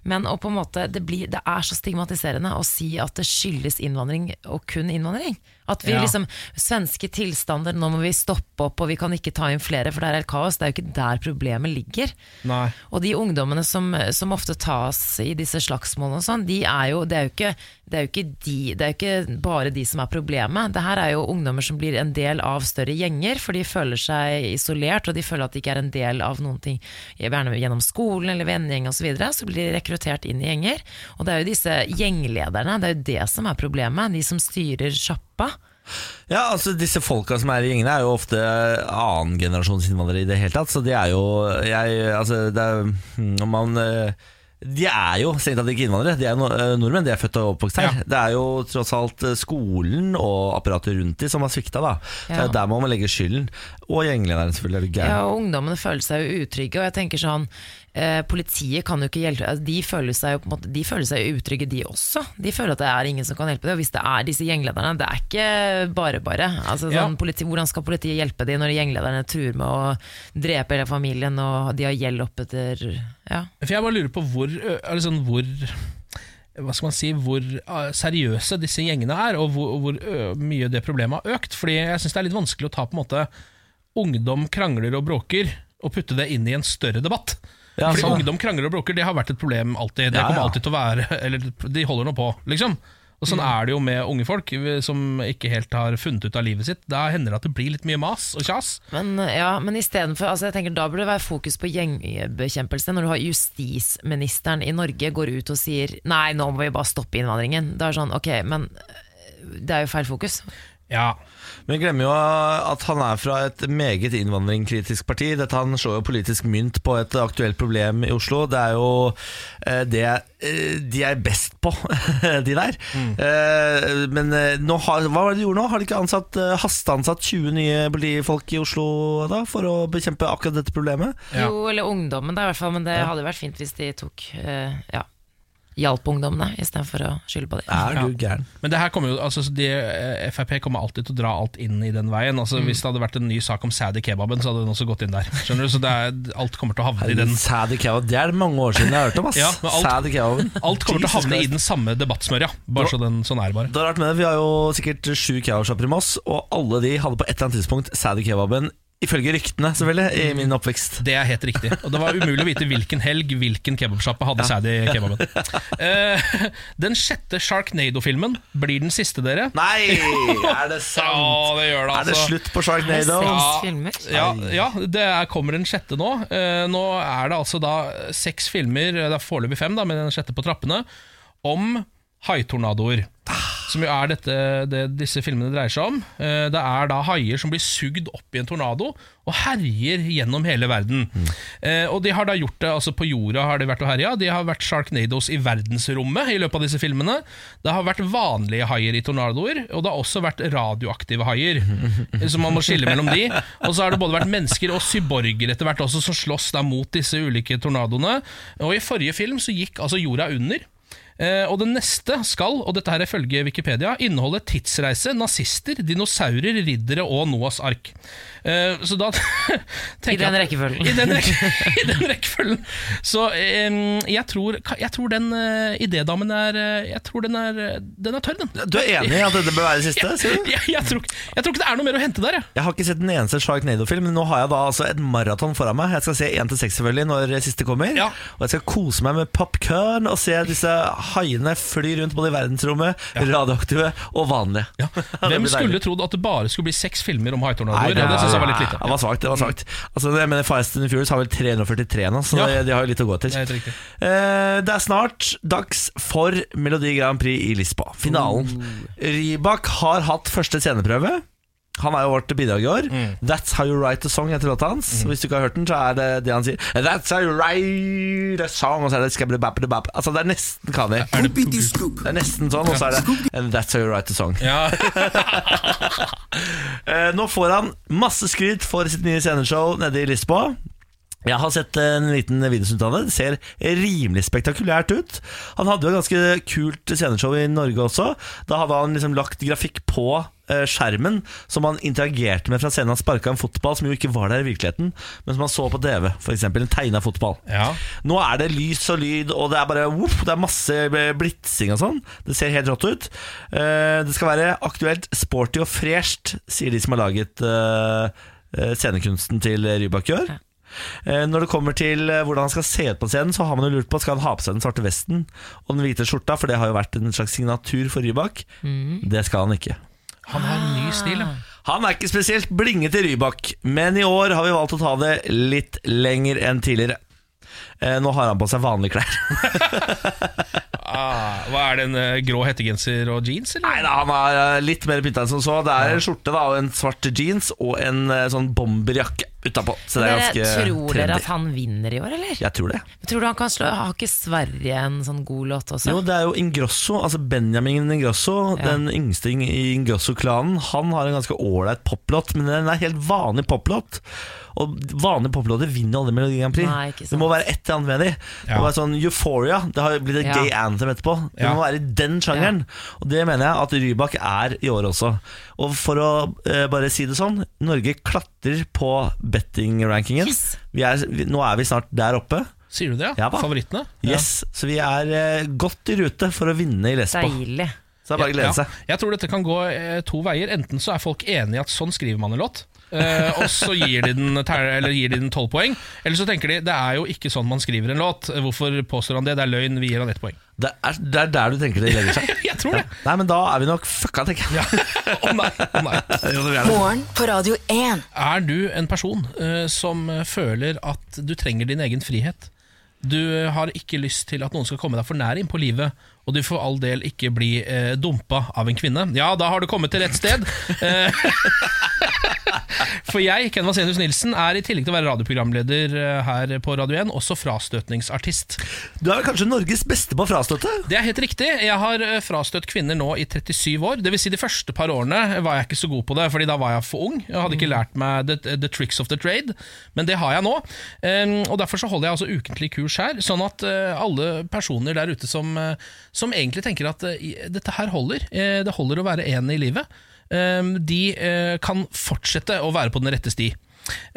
[SPEAKER 4] Men og på en måte, det, blir, det er så stigmatiserende å si at det skyldes innvandring, og kun innvandring. At vi
[SPEAKER 2] Ja.
[SPEAKER 4] liksom Svenske tilstander, nå må vi stoppe opp, og vi kan ikke ta inn flere, for det er helt kaos. Det er jo ikke der problemet ligger.
[SPEAKER 2] Nei.
[SPEAKER 4] Og de ungdommene som, som ofte tas i disse slagsmålene og sånn, de er jo, det er jo ikke, det er jo ikke de, det er jo ikke bare de som er problemet. Det her er jo ungdommer som blir en del av større gjenger, for de føler seg isolert, og de føler at de ikke er en del av noen ting, gjerne gjennom skolen eller vennegjeng osv., så, videre, så blir de rekruttert inn i gjenger. Og det er jo disse gjenglederne, det er jo det som er problemet, de som styrer sjappa.
[SPEAKER 1] Ja, altså Disse folka som er i gjengene, er jo ofte annengenerasjonsinnvandrere i det hele tatt. Så de er jo jeg, altså, det er, mm, man, eh, De er jo strengt tatt ikke innvandrere, de er no, eh, nordmenn. De er født og oppvokst her.
[SPEAKER 2] Ja.
[SPEAKER 1] Det er jo tross alt eh, skolen og apparatet rundt de som har svikta. da Så
[SPEAKER 4] Ja.
[SPEAKER 1] Der må man legge skylden. Og gjenglederen, selvfølgelig. Er du
[SPEAKER 4] Ja, og ungdommene føler seg jo utrygge, og jeg tenker sånn eh, Politiet kan jo ikke hjelpe altså, De føler seg jo måte De føler seg jo utrygge, de også. De føler at det er ingen som kan hjelpe dem. Og hvis det er disse gjenglederne, det er ikke bare bare. Altså,
[SPEAKER 2] Ja.
[SPEAKER 4] sånn, politi, hvordan skal politiet hjelpe dem når gjenglederne truer med å drepe hele familien, og de har gjeld opp etter Ja.
[SPEAKER 2] For jeg bare lurer på hvor, sånn, hvor hva skal man si, hvor seriøse disse gjengene er, og hvor, hvor mye det problemet har økt. Fordi jeg syns det er litt vanskelig å ta på en måte ungdom krangler og bråker og putte det inn i en større debatt.
[SPEAKER 1] Ja,
[SPEAKER 2] Fordi
[SPEAKER 1] sånn,
[SPEAKER 2] ungdom krangler og bråker, det har vært et problem alltid. Det kommer alltid til å være Eller de holder nå på, liksom. Og Sånn
[SPEAKER 1] Mm.
[SPEAKER 2] er det jo med unge folk som ikke helt har funnet ut av livet sitt. Da hender det at det blir litt mye mas og kjas.
[SPEAKER 4] Men, ja, men for, altså jeg tenker, Da burde det være fokus på gjengbekjempelse. Når du har justisministeren i Norge går ut og sier Nei, nå må vi bare stoppe innvandringen. Da er det sånn, ok, men øh, det er jo feil fokus.
[SPEAKER 2] Ja,
[SPEAKER 1] Men vi glemmer jo at han er fra et meget innvandringskritisk parti. Dette Han slår jo politisk mynt på et aktuelt problem i Oslo. Det er jo eh, det eh, de er best på, de der. Eh, Men eh, nå har, hva var det de gjorde nå? Har de ikke ansatt, eh, hasteansatt 20 nye politifolk i Oslo da, for å bekjempe akkurat dette problemet?
[SPEAKER 2] Ja.
[SPEAKER 4] Jo, eller ungdommen, da, i hvert fall. Men det hadde vært fint hvis de tok eh, Ja. Hjalp ungdommene istedenfor å skylde på dem.
[SPEAKER 1] Er du gæren?
[SPEAKER 2] Men det her kommer jo, altså, de, eh, Frp kommer alltid til å dra alt inn i den veien. Altså, Hvis det hadde vært en ny sak om Sadie kebaben, så hadde den også gått inn der. Skjønner du? Så det er, Alt kommer til å havne i den
[SPEAKER 1] Sadie kebab, det er det mange år siden jeg har hørt om. ass
[SPEAKER 2] Ja, alt-. Alt kommer til å havne i den samme debattsmørja. Bare så den, sånn er det bare.
[SPEAKER 1] Det er rart med det. Vi har jo sikkert sju kebabshopper i Moss, og alle de hadde på et eller annet tidspunkt Sadie kebaben, ifølge ryktene selvfølgelig, i min oppvekst.
[SPEAKER 2] Det er helt riktig. Og det var umulig å vite hvilken helg hvilken kebabsjappe hadde Sadie kebaben. Uh, den sjette Sharknado-filmen blir den siste, dere.
[SPEAKER 1] Nei, er det sant?
[SPEAKER 2] Ja, det gjør det,
[SPEAKER 1] Er det
[SPEAKER 2] altså.
[SPEAKER 1] slutt på Sharknado?
[SPEAKER 2] Ja.
[SPEAKER 4] filmer?
[SPEAKER 2] Ja, ja, det er, kommer en sjette nå. Uh, nå er det altså da seks filmer, det er foreløpig fem, da, med den sjette på trappene, om haitornadoer. Som jo er dette det disse filmene dreier seg om. Eh, det er da haier som blir sugd opp i en tornado og herjer gjennom hele verden. Mm. og de har da gjort det altså på jorda, har de vært og herja. De har vært sharknados i verdensrommet i løpet av disse filmene. Det har vært vanlige haier i tornadoer, og det har også vært radioaktive haier. Så man må skille mellom de. Og så har det både vært mennesker og syborger etter hvert også som slåss da mot disse ulike tornadoene. Og i forrige film så gikk altså jorda under. Eh, og det neste skal, og dette her er følge Wikipedia, inneholde tidsreise, nazister, dinosaurer, riddere og Noahs ark. Eh, så da tenker
[SPEAKER 4] I den rekkefølgen.
[SPEAKER 2] I den, rekke, I den rekkefølgen. Så eh, jeg, tror, jeg tror den uh, idédamen er eh, Jeg tror den er, den er tørr, den.
[SPEAKER 1] Du er enig i at dette bør være det siste? Jeg.
[SPEAKER 2] Jeg, jeg, tror, jeg tror ikke det er noe mer å hente der, jeg.
[SPEAKER 1] Jeg har ikke sett den eneste Sharknado-film, men nå har jeg da altså et maraton foran meg. Jeg skal se 1 til 6 selvfølgelig når siste kommer.
[SPEAKER 2] Ja.
[SPEAKER 1] Og jeg skal kose meg med popcorn og se disse haiene flyr rundt både i verdensrommet, radioaktive og vanlige.
[SPEAKER 2] Ja. Hvem skulle trodd at det bare skulle bli seks filmer om haitornadoer? Det synes jeg var litt lite.
[SPEAKER 1] Det var svagt. det var svagt Altså, jeg mener Fast and Furious har vel 343 nå, så de, de har jo litt å gå til.
[SPEAKER 2] Det er.
[SPEAKER 1] Eh, det er snart dags for Melodi Grand Prix i Lisboa. Finalen. Rybak har hatt første sceneprøve. Han er jo vårt bidrag i år. That's How You Write a Song heter låta hans. Hvis du ikke har hørt den, så er det det han sier. That's How You Write a Song, og så er det -bap -bap -bap. Altså, det er nesten
[SPEAKER 3] Kani.
[SPEAKER 1] Det er nesten sånn, og så er det And That's How You Write a Song.
[SPEAKER 2] Ja,
[SPEAKER 1] Eh, nå får han masse skryt for sitt nye sceneshow nede i Lisboa. Jeg har sett en liten videosnutt av det. Det ser rimelig spektakulært ut. Han hadde jo et ganske kult sceneshow i Norge også. Da hadde han liksom lagt grafikk på skjermen som han interagerte med fra scenen. Han sparka en fotball som jo ikke var der i virkeligheten, men som han så på TV. For eksempel, en tegna fotball.
[SPEAKER 2] ja.
[SPEAKER 1] Nå er det lys og lyd, og det er bare whoop, Det er masse blitsing og sånn. Det ser helt rått ut. Eh, Det skal være aktuelt, sporty og fresht, sier de som har laget eh, eh, scenekunsten til Rybak i år. Eh, Når det kommer til eh, hvordan han skal se ut på scenen, så har man jo lurt på Skal han ha på seg den svarte vesten og den hvite skjorta, for det har jo vært en slags signatur for Rybak. Det skal han ikke.
[SPEAKER 2] Han har en ny stil, ja.
[SPEAKER 1] Han er ikke spesielt blingete Rybak, men i år har vi valgt å ta det litt lenger enn tidligere. Eh, Nå har han på seg vanlige klær.
[SPEAKER 2] Ah, hva er det, en eh, grå hettegenser og jeans,
[SPEAKER 1] Nei da, han er eh, litt mer pynta enn som så. Det er en skjorte da, og en svart jeans og en sånn bomberjakke utapå. Så det er ganske trendy.
[SPEAKER 4] tror dere at han vinner i år, eller?
[SPEAKER 1] Jeg tror det.
[SPEAKER 4] Tror du han kan slå Har ikke Sverige en sånn god låt også?
[SPEAKER 1] Jo, det er jo Ingrosso, altså Benjamin Ingrosso,
[SPEAKER 4] Ja.
[SPEAKER 1] den yngste i Ingrosso-klanen. Han har en ganske ålreit poplåt, men den er helt vanlig poplåt. Og vanlige poplåter vinner aldri Melodi Grand Prix.
[SPEAKER 4] Nei,
[SPEAKER 1] det må være et eller annet med de. Det må være sånn Euphoria. Det har blitt et
[SPEAKER 4] Ja.
[SPEAKER 1] gay anthem etterpå. Det
[SPEAKER 2] Ja.
[SPEAKER 1] må være i den sjangeren. Og det mener jeg at Rybak er i år også. Og for å eh, bare si det sånn, Norge klatrer på betting-rankingen.
[SPEAKER 4] Yes.
[SPEAKER 1] Vi er, vi, nå er vi snart der oppe.
[SPEAKER 2] Sier du det?
[SPEAKER 1] Ja.
[SPEAKER 2] Favorittene?
[SPEAKER 1] Yes, Så vi er uh, godt i rute for å vinne i Lesbo.
[SPEAKER 4] Deilig.
[SPEAKER 1] Så det er bare å glede seg.
[SPEAKER 2] Jeg tror dette kan gå uh, to veier. Enten så er folk enige i at sånn skriver man en låt. Uh, og så gir de den gir de den tolv poeng. Eller så tenker de det er jo ikke sånn man skriver en låt. Hvorfor påstår han det? Det er løgn. Vi gir han ett poeng.
[SPEAKER 1] Det er, det er der du tenker det legger seg.
[SPEAKER 2] Tror det.
[SPEAKER 1] Nei, men da er vi nok fucka, tenker jeg.
[SPEAKER 2] Å nei, å nei.
[SPEAKER 1] Jo, det er det.
[SPEAKER 5] Morgen på Radio 1.
[SPEAKER 2] Er du en person eh, som eh, føler at du trenger din egen frihet? Du eh, har ikke lyst til at noen skal komme deg for nær inn på livet, og du for all del ikke bli eh, dumpa av en kvinne. Ja, da har du kommet til rett sted. Eh, For jeg, Ken Vasenius Nilsen, er i tillegg til å være radioprogramleder eh, her på Radio 1, også frastøtningsartist.
[SPEAKER 1] Du er kanskje Norges beste på frastøtte?
[SPEAKER 2] Det er helt riktig. Jeg har eh, frastøtt kvinner nå i 37 år. Det vil si De første par årene var jeg ikke så god på det, Fordi da var jeg for ung. Jeg hadde ikke lært meg the, the tricks of the trade, men det har jeg nå. Um, og Derfor så holder jeg altså ukentlig kurs her, sånn at eh, alle personer der ute som, som egentlig tenker at dette her holder, det holder å være en i livet, de eh, kan fortsette å være på den rette sti.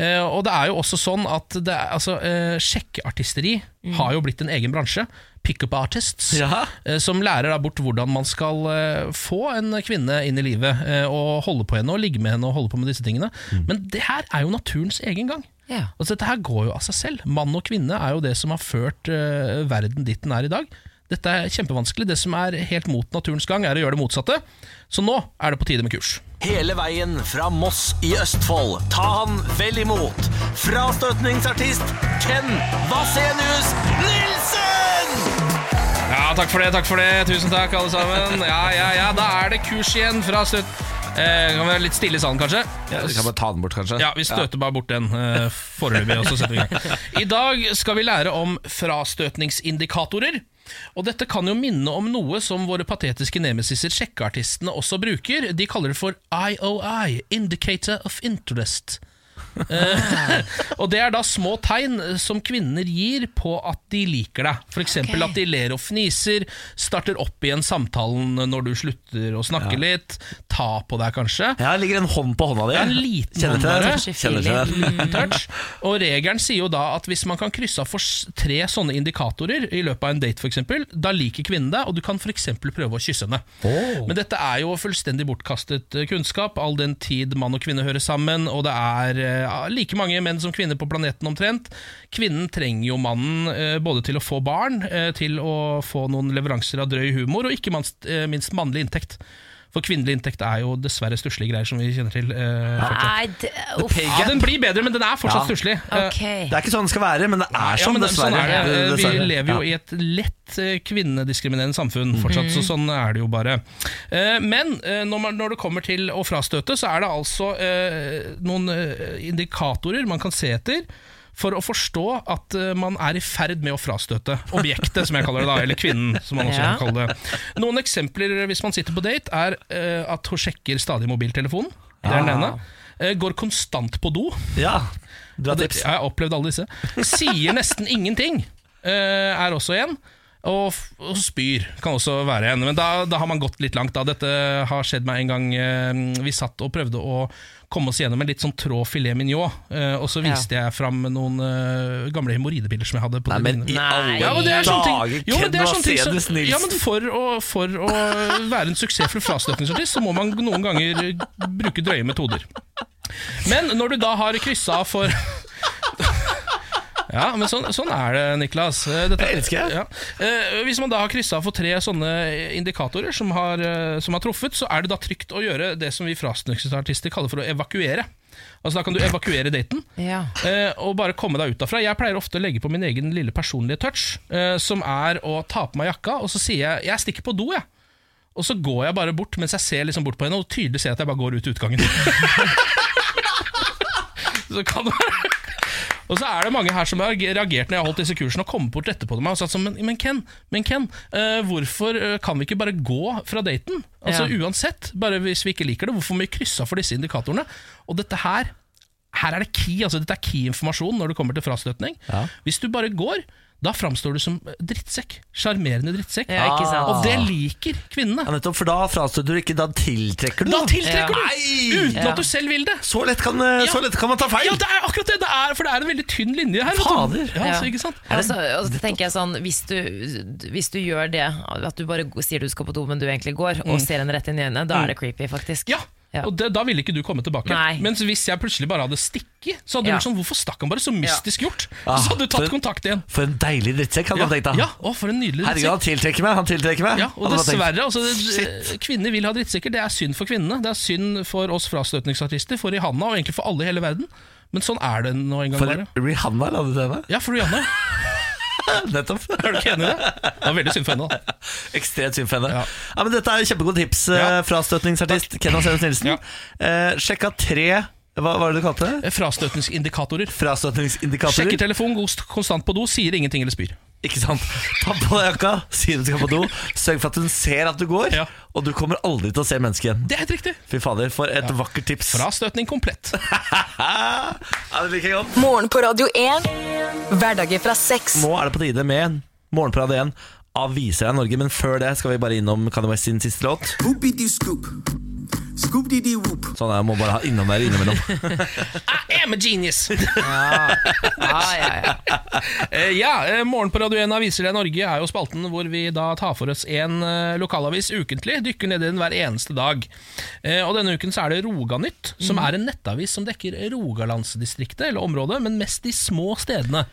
[SPEAKER 2] Eh, og det er jo også sånn at det altså, sjekkeartisteri sjekkeartisteri har jo blitt en egen bransje. Pickup artists.
[SPEAKER 1] Ja.
[SPEAKER 2] eh, Som lærer bort hvordan man skal eh, få en kvinne inn i livet. eh, Og holde på henne og ligge med henne og holde på med disse tingene. Men det her er jo naturens egen gang.
[SPEAKER 4] Ja.
[SPEAKER 2] Altså Dette her går jo av seg selv. Mann og kvinne er jo det som har ført eh, verden dit den er i dag. Dette er kjempevanskelig. Det som er helt mot naturens gang, er å gjøre det motsatte. Så nå er det på tide med kurs.
[SPEAKER 1] Hele veien fra Moss i Østfold. Ta han vel imot. Frastøtningsartist Ken Vasenius Nilsen!
[SPEAKER 2] Ja, takk for det, takk for det. Tusen takk, alle sammen. Ja, ja, ja, Da er det kurs igjen fra støt... Eh, kan vi være litt stille i salen, kanskje?
[SPEAKER 1] Ja, vi kan bare ta den bort, kanskje.
[SPEAKER 2] Ja, vi støter bare bort den eh, foreløpig, og så setter vi i gang. I dag skal vi lære om frastøtningsindikatorer. Og dette kan jo minne om noe som våre patetiske nemesiser sjekkeartistene også bruker. De kaller det for IOI, Indicator of Interest. Eh, og det er da små tegn som kvinner gir på at de liker deg. F.eks.
[SPEAKER 4] Okay.
[SPEAKER 2] at de ler og fniser, starter opp igjen samtalen når du slutter å snakke litt, ta på deg kanskje.
[SPEAKER 1] Ja, det ligger en hånd på hånda di.
[SPEAKER 2] Ja, en liten
[SPEAKER 1] Kjenner til det. Kjenner til det.
[SPEAKER 2] Liten touch. Og regelen sier jo da at hvis man kan krysse av for tre sånne indikatorer i løpet av en date, eksempel, da liker kvinnen deg, og du kan f.eks. prøve å kysse henne. Men dette er jo fullstendig bortkastet eh, kunnskap, all den tid mann og kvinne hører sammen, og det er eh, like mange menn som kvinner på planeten omtrent. Kvinnen trenger jo mannen eh, både til å få barn, eh, til å få noen leveranser av drøy humor, og ikke minst mannlig inntekt. For kvinnelig inntekt er jo dessverre stusslige greier, som vi kjenner til. Uh.
[SPEAKER 4] Nei, det,
[SPEAKER 2] ja, den blir bedre, men den er fortsatt
[SPEAKER 1] Ja.
[SPEAKER 2] stusslig.
[SPEAKER 4] Okay.
[SPEAKER 1] Det er ikke sånn det skal være, men det er
[SPEAKER 2] ja,
[SPEAKER 1] sånn,
[SPEAKER 2] men det-
[SPEAKER 1] dessverre.
[SPEAKER 2] Sånn er det. Eh, Vi
[SPEAKER 1] Dessverre.
[SPEAKER 2] lever jo
[SPEAKER 1] Ja.
[SPEAKER 2] i et lett eh, kvinnediskriminerende samfunn fortsatt, så sånn er det jo bare. Eh, Men eh, når, man, når det kommer til å frastøte, så er det altså eh, noen eh, indikatorer man kan se etter. For å forstå at eh, man er i ferd med å frastøte objektet, som jeg kaller det da, eller kvinnen, som man også
[SPEAKER 4] Ja.
[SPEAKER 2] kan kalle det. Noen eksempler hvis man sitter på date, er eh, at hun sjekker stadig mobiltelefonen. Det er den ene. Eh, Går konstant på do.
[SPEAKER 1] Ja, du har tips.
[SPEAKER 2] Jeg har opplevd alle disse. Sier nesten ingenting, eh, er også en. Og, og spyr kan også være en. Men da, da har man gått litt langt. Da. Dette har skjedd meg en gang eh, vi satt og prøvde å komme oss gjennom en litt sånn trå filet mignon. eh, og så viste jeg fram noen eh, gamle hemoroidebilder som jeg hadde. på
[SPEAKER 1] Nei, men i alle
[SPEAKER 2] ja, men det er sånne ting,
[SPEAKER 1] dager,
[SPEAKER 2] jo, men det er sånne ting som, ja, men for å, for å være en suksessfull frastøtningsartist, så må man noen ganger bruke drøye metoder. Men når du da har kryssa for Ja, men sånn, sånn er det, Niklas. Eh, Dette,
[SPEAKER 1] Jeg elsker det.
[SPEAKER 2] Ja. Eh, Hvis man da har kryssa for tre sånne indikatorer som har, eh, som har truffet, så er det da trygt å gjøre det som vi frastøtningsartister kaller for å evakuere. Altså Da kan du evakuere daten.
[SPEAKER 4] Ja.
[SPEAKER 2] Eh, og bare komme deg ut derfra. Jeg pleier ofte å legge på min egen lille personlige touch, som er å ta på meg jakka, og så sier jeg 'jeg stikker på do', jeg. Og så går jeg bare bort mens jeg ser liksom bort på henne, og tydelig ser jeg at jeg bare går ut utgangen. så kan det være og så er det mange her som har reagert når jeg har holdt disse kursene og kommet bort etterpå til meg og sagt sånn, men, men Ken, men Ken uh, hvorfor eh, kan vi ikke bare gå fra daten? Altså
[SPEAKER 4] Ja.
[SPEAKER 2] uansett, bare hvis vi ikke liker det, hvorfor må vi krysse av for disse indikatorene? Og dette her, her er det key, altså dette er key-informasjon når det kommer til frastøtning.
[SPEAKER 1] Ja.
[SPEAKER 2] Hvis du bare går, da framstår du som drittsekk. Sjarmerende drittsekk.
[SPEAKER 4] Ja, ikke sant.
[SPEAKER 2] Og det liker kvinnene.
[SPEAKER 1] Ja, nettopp, for da framstår du ikke, da tiltrekker du.
[SPEAKER 2] Da tiltrekker
[SPEAKER 4] Ja.
[SPEAKER 2] du! Uten
[SPEAKER 4] Ja.
[SPEAKER 2] at du selv vil det.
[SPEAKER 1] Så lett kan, eh, så lett kan man ta feil!
[SPEAKER 2] Ja, det er akkurat det! det er, for det er en veldig tynn linje her.
[SPEAKER 1] Fader.
[SPEAKER 2] Ja,
[SPEAKER 4] Ja.
[SPEAKER 2] ikke sant?
[SPEAKER 4] Det så, og så tenker jeg sånn hvis du, hvis du gjør det, at du bare sier du skal på do, men du egentlig går, og ser henne rett inn i øynene, da er det creepy, faktisk.
[SPEAKER 2] Ja,
[SPEAKER 4] Ja.
[SPEAKER 2] og det, da ville ikke du komme tilbake.
[SPEAKER 4] Nei.
[SPEAKER 2] Mens hvis jeg plutselig bare hadde stikket, så hadde du
[SPEAKER 4] Ja.
[SPEAKER 2] vært sånn Hvorfor stakk han bare? Så mystisk gjort.
[SPEAKER 1] Ah,
[SPEAKER 2] så hadde du tatt
[SPEAKER 1] en,
[SPEAKER 2] kontakt igjen.
[SPEAKER 1] For en deilig drittsekk, hadde
[SPEAKER 2] Ja,
[SPEAKER 1] man tenkt da.
[SPEAKER 2] ja, å, for en nydelig
[SPEAKER 1] Herregud, han tiltrekker meg! Han tiltrekker meg
[SPEAKER 2] Ja, og dessverre, altså, det- kvinner vil ha drittsekker. Det er synd for kvinnene. Det er synd for oss frastøtningsartister, for Rihanna, og egentlig for alle i hele verden. Men sånn er det nå en gang
[SPEAKER 1] For
[SPEAKER 2] bare.
[SPEAKER 1] Rihanna la du til henne?
[SPEAKER 2] Ja, for Rihanna.
[SPEAKER 1] Nettopp.
[SPEAKER 2] Er du ikke enig i det? Det var veldig synd for henne. da
[SPEAKER 1] Ekstremt synd for henne.
[SPEAKER 2] Ja.
[SPEAKER 1] Ja. men dette er kjempegode tips eh,
[SPEAKER 2] Ja.
[SPEAKER 1] fra støtningsartist Kenna Senus Nilsen.
[SPEAKER 2] Ja.
[SPEAKER 1] Eh, sjekka tre hva var det du kalte det?
[SPEAKER 2] Frastøtningsindikatorer.
[SPEAKER 1] Frastøtningsindikatorer.
[SPEAKER 2] Sjekker telefon, Gost konstant på do, sier ingenting eller spyr.
[SPEAKER 1] Ikke sant? Ta på deg jakka, si du skal på do. Sørg for at hun ser at du går,
[SPEAKER 2] Ja.
[SPEAKER 1] og du kommer aldri til å se mennesket igjen.
[SPEAKER 2] Det er helt riktig.
[SPEAKER 1] Fy fader, for et vakkert tips.
[SPEAKER 2] Frastøtning komplett.
[SPEAKER 1] ja, det liker jeg godt.
[SPEAKER 5] Morgen på Radio 1. Hverdager fra sex.
[SPEAKER 1] Nå er det på tide med Morgenprat 1 av Viser deg Norge, men før det skal vi bare innom Kanye West sin siste låt.
[SPEAKER 3] Whoopie
[SPEAKER 1] Sånn jeg må bare ha innom der innimellom.
[SPEAKER 2] I am a genius!
[SPEAKER 4] Ja, ja, ja.
[SPEAKER 2] Eh, ja, eh, Morgen på Radio 1 Aviser deg Norge er jo spalten hvor vi da tar for oss en eh, lokalavis ukentlig. Dykker ned i den hver eneste dag. Eh, Og Denne uken så er det Roganytt, som er en nettavis som dekker Rogalandsdistriktet, eller området, men mest de små stedene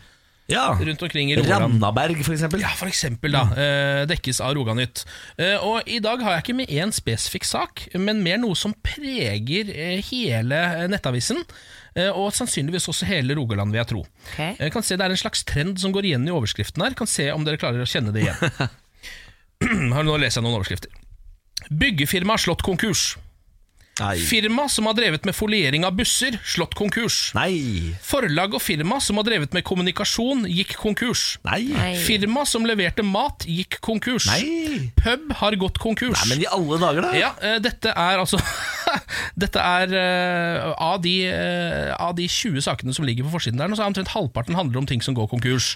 [SPEAKER 1] Ja.
[SPEAKER 2] rundt omkring i Rogaland.
[SPEAKER 1] Randaberg, eksempel.
[SPEAKER 2] Ja, for eksempel da, Mm. dekkes av Roganytt. Eh, og i dag har jeg ikke med én spesifikk sak, men mer noe som preger eh, hele nettavisen. eh, Og sannsynligvis også hele Rogaland, vil jeg tro.
[SPEAKER 4] Okay.
[SPEAKER 2] Jeg kan se Det er en slags trend som går igjen i overskriften her. Kan se om dere klarer å kjenne det igjen. Nå leser jeg noen overskrifter. Byggefirma slått konkurs.
[SPEAKER 1] Nei.
[SPEAKER 2] Firma som har drevet med foliering av busser, slått konkurs.
[SPEAKER 1] Nei.
[SPEAKER 2] Forlag og firma som har drevet med kommunikasjon, gikk konkurs.
[SPEAKER 1] Nei.
[SPEAKER 4] Nei.
[SPEAKER 2] Firma som leverte mat, gikk konkurs.
[SPEAKER 1] Nei.
[SPEAKER 2] Pub har gått konkurs.
[SPEAKER 1] Nei, men i alle dager, da.
[SPEAKER 2] ja, uh, dette er altså Dette er uh, av, de, uh, av de 20 sakene som ligger på forsiden der, nå, så er omtrent halvparten handler om ting som går konkurs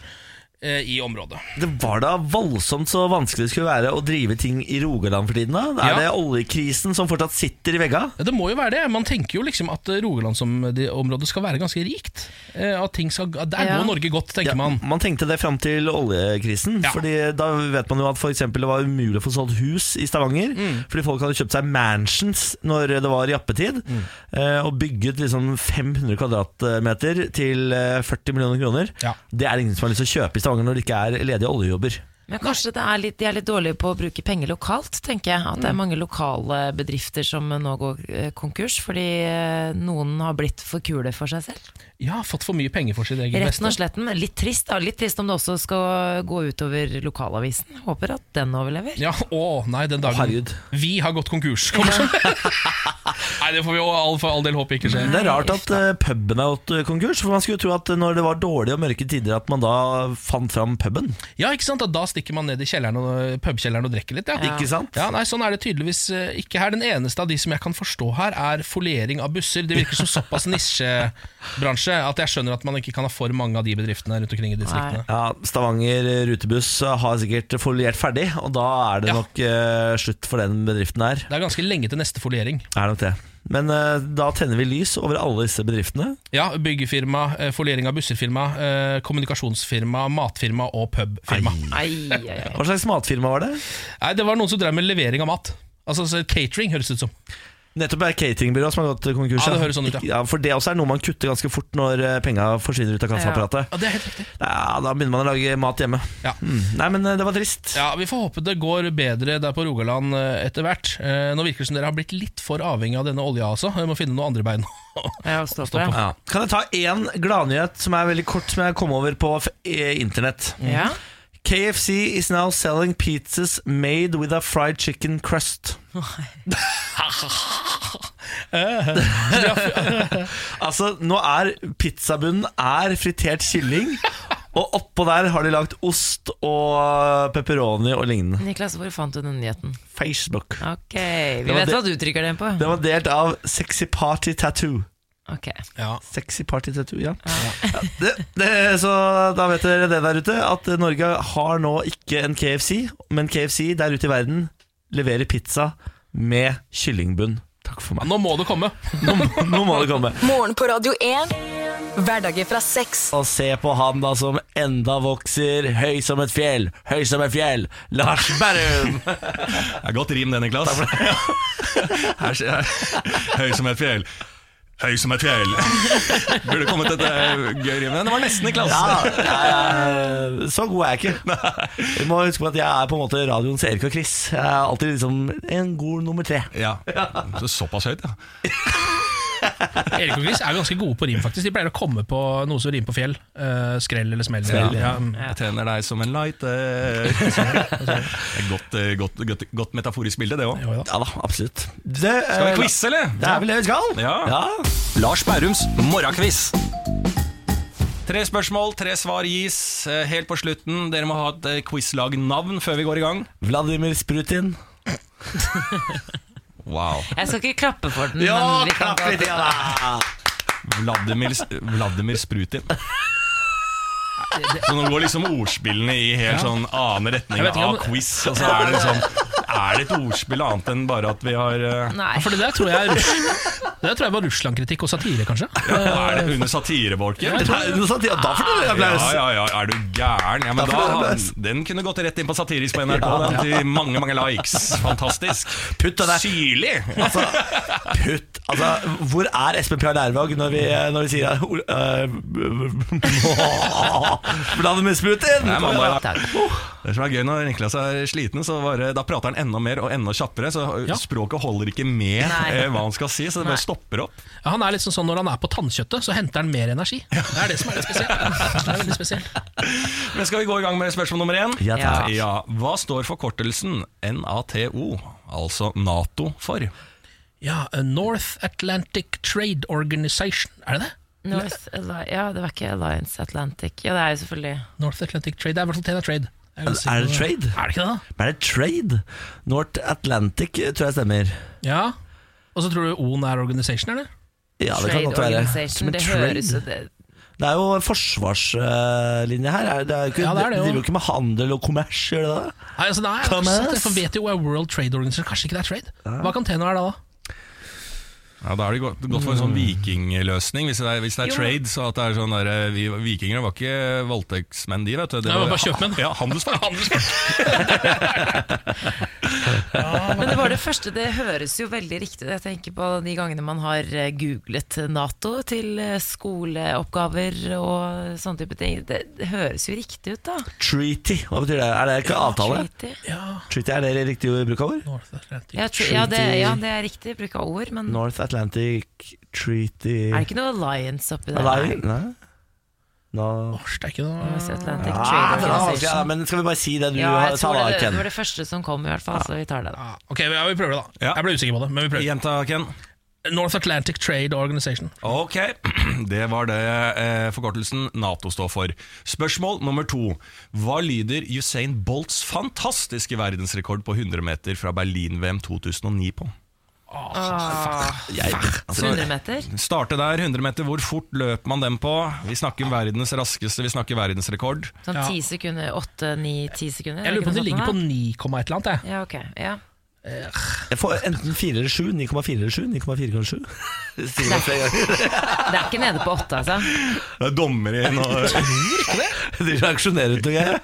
[SPEAKER 2] i området.
[SPEAKER 1] Det var da voldsomt så vanskelig det skulle være å drive ting i Rogaland for tiden. da Er
[SPEAKER 2] Ja.
[SPEAKER 1] det oljekrisen som fortsatt sitter i vegga?
[SPEAKER 2] Ja, Det må jo være det. Man tenker jo liksom at eh, Rogalandsområdet skal være ganske rikt. Eh, At ting skal, Der
[SPEAKER 4] Ja.
[SPEAKER 2] går Norge godt, tenker
[SPEAKER 1] Ja,
[SPEAKER 2] man.
[SPEAKER 1] man tenkte det fram til oljekrisen.
[SPEAKER 2] Ja.
[SPEAKER 1] Fordi Da vet man jo at for det var umulig å få solgt hus i Stavanger.
[SPEAKER 2] Mm.
[SPEAKER 1] Fordi folk hadde kjøpt seg mansions når det var jappetid.
[SPEAKER 2] Mm.
[SPEAKER 1] eh, Og bygget liksom 500 kvadratmeter til eh, 40 millioner kroner.
[SPEAKER 2] Ja.
[SPEAKER 1] Det er ingen som har lyst til å kjøpe i Stavanger når det ikke er ledige oljejobber.
[SPEAKER 4] Men kanskje det er litt, de er litt dårlige på å bruke penger lokalt, tenker jeg. At det er mange lokale bedrifter som nå går eh, konkurs fordi eh, noen har blitt for kule for seg selv.
[SPEAKER 2] Ja, fått for mye penger for sitt eget
[SPEAKER 4] Retten og
[SPEAKER 2] beste.
[SPEAKER 4] sletten. Litt trist, da. Litt trist om det også skal gå utover lokalavisen. Håper at den overlever.
[SPEAKER 2] Ja, å nei, den dagen
[SPEAKER 1] Herregud.
[SPEAKER 2] vi har gått konkurs. Kommer sånn. nei, det får vi jo all, for all del håpe ikke skjer.
[SPEAKER 1] Det er rart at uh, puben har gått eh, konkurs. For Man skulle jo tro at når det var dårlige og mørke tider, at man da fant fram puben.
[SPEAKER 2] Ja, ikke sant? At Da stikker man ned i pubkjelleren og drikker litt. Ja.
[SPEAKER 1] Ikke sant?
[SPEAKER 2] Ja, nei, Sånn er det tydeligvis eh, ikke her. Den eneste av de som jeg kan forstå her, er foliering av busser. Det virker som såpass nisjebransje at jeg skjønner at man ikke kan ha for mange av de bedriftene rundt omkring i distriktene.
[SPEAKER 1] Ja, Stavanger rutebuss har sikkert foliert ferdig, og da er det
[SPEAKER 2] Ja.
[SPEAKER 1] nok uh, slutt for den bedriften her.
[SPEAKER 2] Det er ganske lenge til neste foliering.
[SPEAKER 1] Er nok det. Men eh, da tenner vi lys over alle disse bedriftene.
[SPEAKER 2] Ja, Byggefirma, eh, foliering av busserfirma, eh, kommunikasjonsfirma, matfirma og pubfirma.
[SPEAKER 4] Ai, ai, ai.
[SPEAKER 1] Hva slags matfirma var det?
[SPEAKER 2] Nei, Det var noen som drev med levering av mat. Altså så Catering, høres det ut som.
[SPEAKER 1] Nettopp er cateringbyrå som har gått konkurs.
[SPEAKER 2] Ja, det høres sånn ut, ja.
[SPEAKER 1] ja. For det også er noe man kutter ganske fort når eh, penga forsvinner ut av kassaapparatet.
[SPEAKER 2] Ja, det er helt riktig.
[SPEAKER 1] Ja, da begynner man å lage mat hjemme.
[SPEAKER 2] Ja.
[SPEAKER 1] Mm. Nei, men eh, det var trist.
[SPEAKER 2] Ja, Vi får håpe det går bedre der på Rogaland eh, etter hvert. Eh, Nå virker det som dere har blitt litt for avhengig av denne olja også. Vi må finne noen andre bein.
[SPEAKER 4] å stå på, ja.
[SPEAKER 1] Kan jeg ta én gladnyhet som er veldig kort, som jeg kom over på internett? Mm.
[SPEAKER 4] Ja.
[SPEAKER 1] KFC is now selling pizzas made with a fried chicken crust. altså, nå er pizzabunnen er fritert kylling, og oppå der har de lagt ost og pepperoni og lignende.
[SPEAKER 4] Niklas, hvor fant du den nyheten?
[SPEAKER 1] Facebook.
[SPEAKER 4] Ok, Vi vet hva du trykker den på.
[SPEAKER 1] Den var delt av Sexy Party Tattoo.
[SPEAKER 4] Ok,
[SPEAKER 2] Ja.
[SPEAKER 1] Sexy Party Tattoo, ja. Ja, det, det, så da vet dere det der ute, at Norge har nå ikke en KFC, men KFC der ute i verden leverer pizza med kyllingbunn. Takk for meg.
[SPEAKER 2] Nå må det komme.
[SPEAKER 1] Nå, nå må det komme.
[SPEAKER 5] Morgen på Radio 1. Hverdager fra sex.
[SPEAKER 1] Og se på han da som enda vokser, høy som et fjell, høy som et fjell, Lars Berrum!
[SPEAKER 6] Det er godt rim det, Niklas. Her her. Høy som et fjell. Høy som et fjell. Burde kommet et eh, gøy rim. Men det var nesten, Niklas.
[SPEAKER 1] Ja, jeg er- så god er jeg ikke. Du må huske på at jeg er på en måte radioens Erik og Chris. Jeg er alltid liksom en god nummer tre.
[SPEAKER 6] Ja, så Såpass høyt, ja.
[SPEAKER 2] Erik og Chris er ganske gode på rim, faktisk. De pleier å komme på noe som rimer på fjell. Uh, skrell eller smell.
[SPEAKER 6] Ja.
[SPEAKER 2] Ja. mm.
[SPEAKER 6] Jeg trener deg som en lighter. Det er godt, godt, godt, godt metaforisk bilde, det òg.
[SPEAKER 2] Ja.
[SPEAKER 1] Ja da, absolutt. Det,
[SPEAKER 6] Skal vi quize, eller?
[SPEAKER 1] Det er vel det vi skal?
[SPEAKER 6] Ja. Lars Bærums morgenquiz. Tre spørsmål, tre svar gis eh, helt på slutten. Dere må ha et eh, quizlagnavn før vi går i gang.
[SPEAKER 1] Vladimir Sprutin.
[SPEAKER 6] Wow.
[SPEAKER 4] Jeg skal ikke klappe for den, men
[SPEAKER 1] klapp litt, ja da.
[SPEAKER 6] Vladimir, Vladimir Sprutin. Så nå går liksom ordspillene i helt sånn annen retning
[SPEAKER 2] ikke
[SPEAKER 6] av quiz. Og så er det liksom Er det et ordspill annet enn bare at vi har eh,
[SPEAKER 4] Nei.
[SPEAKER 2] For det der tror jeg er Russ- det der tror jeg var Russland-kritikk og satire, kanskje.
[SPEAKER 6] Er det under satirebolken?
[SPEAKER 1] Ja, satire, Da får du applaus.
[SPEAKER 6] Ja, ja, ja, er du gæren? Ja, men
[SPEAKER 1] Da
[SPEAKER 6] da, den kunne gått rett inn på satirisk på NRK. Den, til mange, mange likes. Fantastisk.
[SPEAKER 1] Putt den der.
[SPEAKER 6] Syrlig!
[SPEAKER 1] Altså, putt Altså, hvor er Espen Pjar Lærvåg når vi, når vi sier uh, Vladimir Sputin!
[SPEAKER 6] Nei, mamma, ja. Det som er gøy når Niklas er sliten, så bare, da prater han enda mer og enda kjappere. Så
[SPEAKER 2] Ja.
[SPEAKER 6] språket holder ikke med eh, hva han skal si, så det
[SPEAKER 4] Nei.
[SPEAKER 6] bare stopper opp.
[SPEAKER 2] Ja, han er litt sånn sånn Når han er på tannkjøttet, så henter han mer energi. Det er det som er litt spesielt. Det er veldig spesielt.
[SPEAKER 6] Men skal vi gå i gang med spørsmål nummer én?
[SPEAKER 1] Ja, takk.
[SPEAKER 6] Ja, Hva står forkortelsen NATO, altså Nato, for?
[SPEAKER 2] Ja, North Atlantic Trade Organization. Er det det?
[SPEAKER 4] North Alli ja, det var ikke Alliance Atlantic. Ja, det er jo selvfølgelig
[SPEAKER 2] North Atlantic Trade. Det er i hvert fall Tena Trade.
[SPEAKER 1] Er det trade?
[SPEAKER 2] Er det ikke det, da?
[SPEAKER 1] Men er det trade? North Atlantic tror jeg stemmer.
[SPEAKER 2] Ja. Og så tror du ON er organisation, eller?
[SPEAKER 1] Ja, det kan godt være.
[SPEAKER 4] Som
[SPEAKER 1] Men
[SPEAKER 4] Det
[SPEAKER 1] trade?
[SPEAKER 4] høres det
[SPEAKER 1] Det er jo en forsvarslinje her. Er- Det er jo ikke,
[SPEAKER 2] Ja, det er det jo.
[SPEAKER 1] De driver jo ikke med handel og kommers, gjør det det?
[SPEAKER 2] Nei, altså, nei,
[SPEAKER 1] Thomas?
[SPEAKER 2] jeg vet jo hva World Trade Organization Kanskje ikke det er trade? Hva kan Tena være da? da?
[SPEAKER 6] Ja, Da er det godt, for en sånn vikingløsning. Hvis det er, hvis det er trade, så at det er sånn der, eh, vi, Vikinger var ikke voldtektsmenn, de, vet du.
[SPEAKER 2] Nei, det var bare kjøpmenn.
[SPEAKER 6] Ja, handelsfolk.
[SPEAKER 4] Men det var det første. Det høres jo veldig riktig ut. Jeg tenker på de gangene man har eh, googlet Nato til eh, skoleoppgaver og sånne type ting. Det, det høres jo riktig ut, da.
[SPEAKER 1] Treaty, hva betyr det? Er det ikke avtale?
[SPEAKER 4] Treaty.
[SPEAKER 1] Treaty, Er det riktig bruk av ord?
[SPEAKER 2] North Atlantic.
[SPEAKER 4] Ja, tre, ja, det, ja, det er riktig bruk av ord, men
[SPEAKER 1] North Atlantic Treaty
[SPEAKER 4] er det ikke noe alliance oppi der?
[SPEAKER 1] Alliance? Nei? No.
[SPEAKER 2] Åh, det er ikke noe
[SPEAKER 4] North Atlantic
[SPEAKER 1] ja,
[SPEAKER 4] Trade
[SPEAKER 1] Organization. ja, men skal vi bare si det du
[SPEAKER 4] Ja, jeg
[SPEAKER 1] sa
[SPEAKER 4] tror det, det var det første som kom, i hvert fall, så vi tar det. da
[SPEAKER 2] Ok, ja, vi prøver det, da.
[SPEAKER 6] Ja.
[SPEAKER 2] Jeg ble usikker på det, men vi prøver.
[SPEAKER 6] Gjenta, Ken.
[SPEAKER 2] North Atlantic Trade Organization.
[SPEAKER 6] Ok, det var det eh, forkortelsen Nato står for. Spørsmål nummer to. Hva lyder Usain Bolts fantastiske verdensrekord på 100 meter fra Berlin-VM 2009 på?
[SPEAKER 1] Jeg, altså,
[SPEAKER 4] 100 meter?
[SPEAKER 6] Starte der, 100 meter. Hvor fort løper man den på? Vi snakker verdens raskeste, vi snakker verdensrekord.
[SPEAKER 4] Sånn
[SPEAKER 2] Ja.
[SPEAKER 4] 10 sekunder? 8-9-10 sekunder?
[SPEAKER 2] Jeg lurer på om det ligger på 9, et eller annet. Jeg.
[SPEAKER 4] Ja, ok. Ja.
[SPEAKER 1] Jeg får enten 4 eller 7. 9,4 eller 7. 9,4 eller 7. Sier det flere ganger.
[SPEAKER 4] Det er ikke nede på 8, altså.
[SPEAKER 6] Det er dommer igjen og
[SPEAKER 1] De reaksjonerer ut noe greier.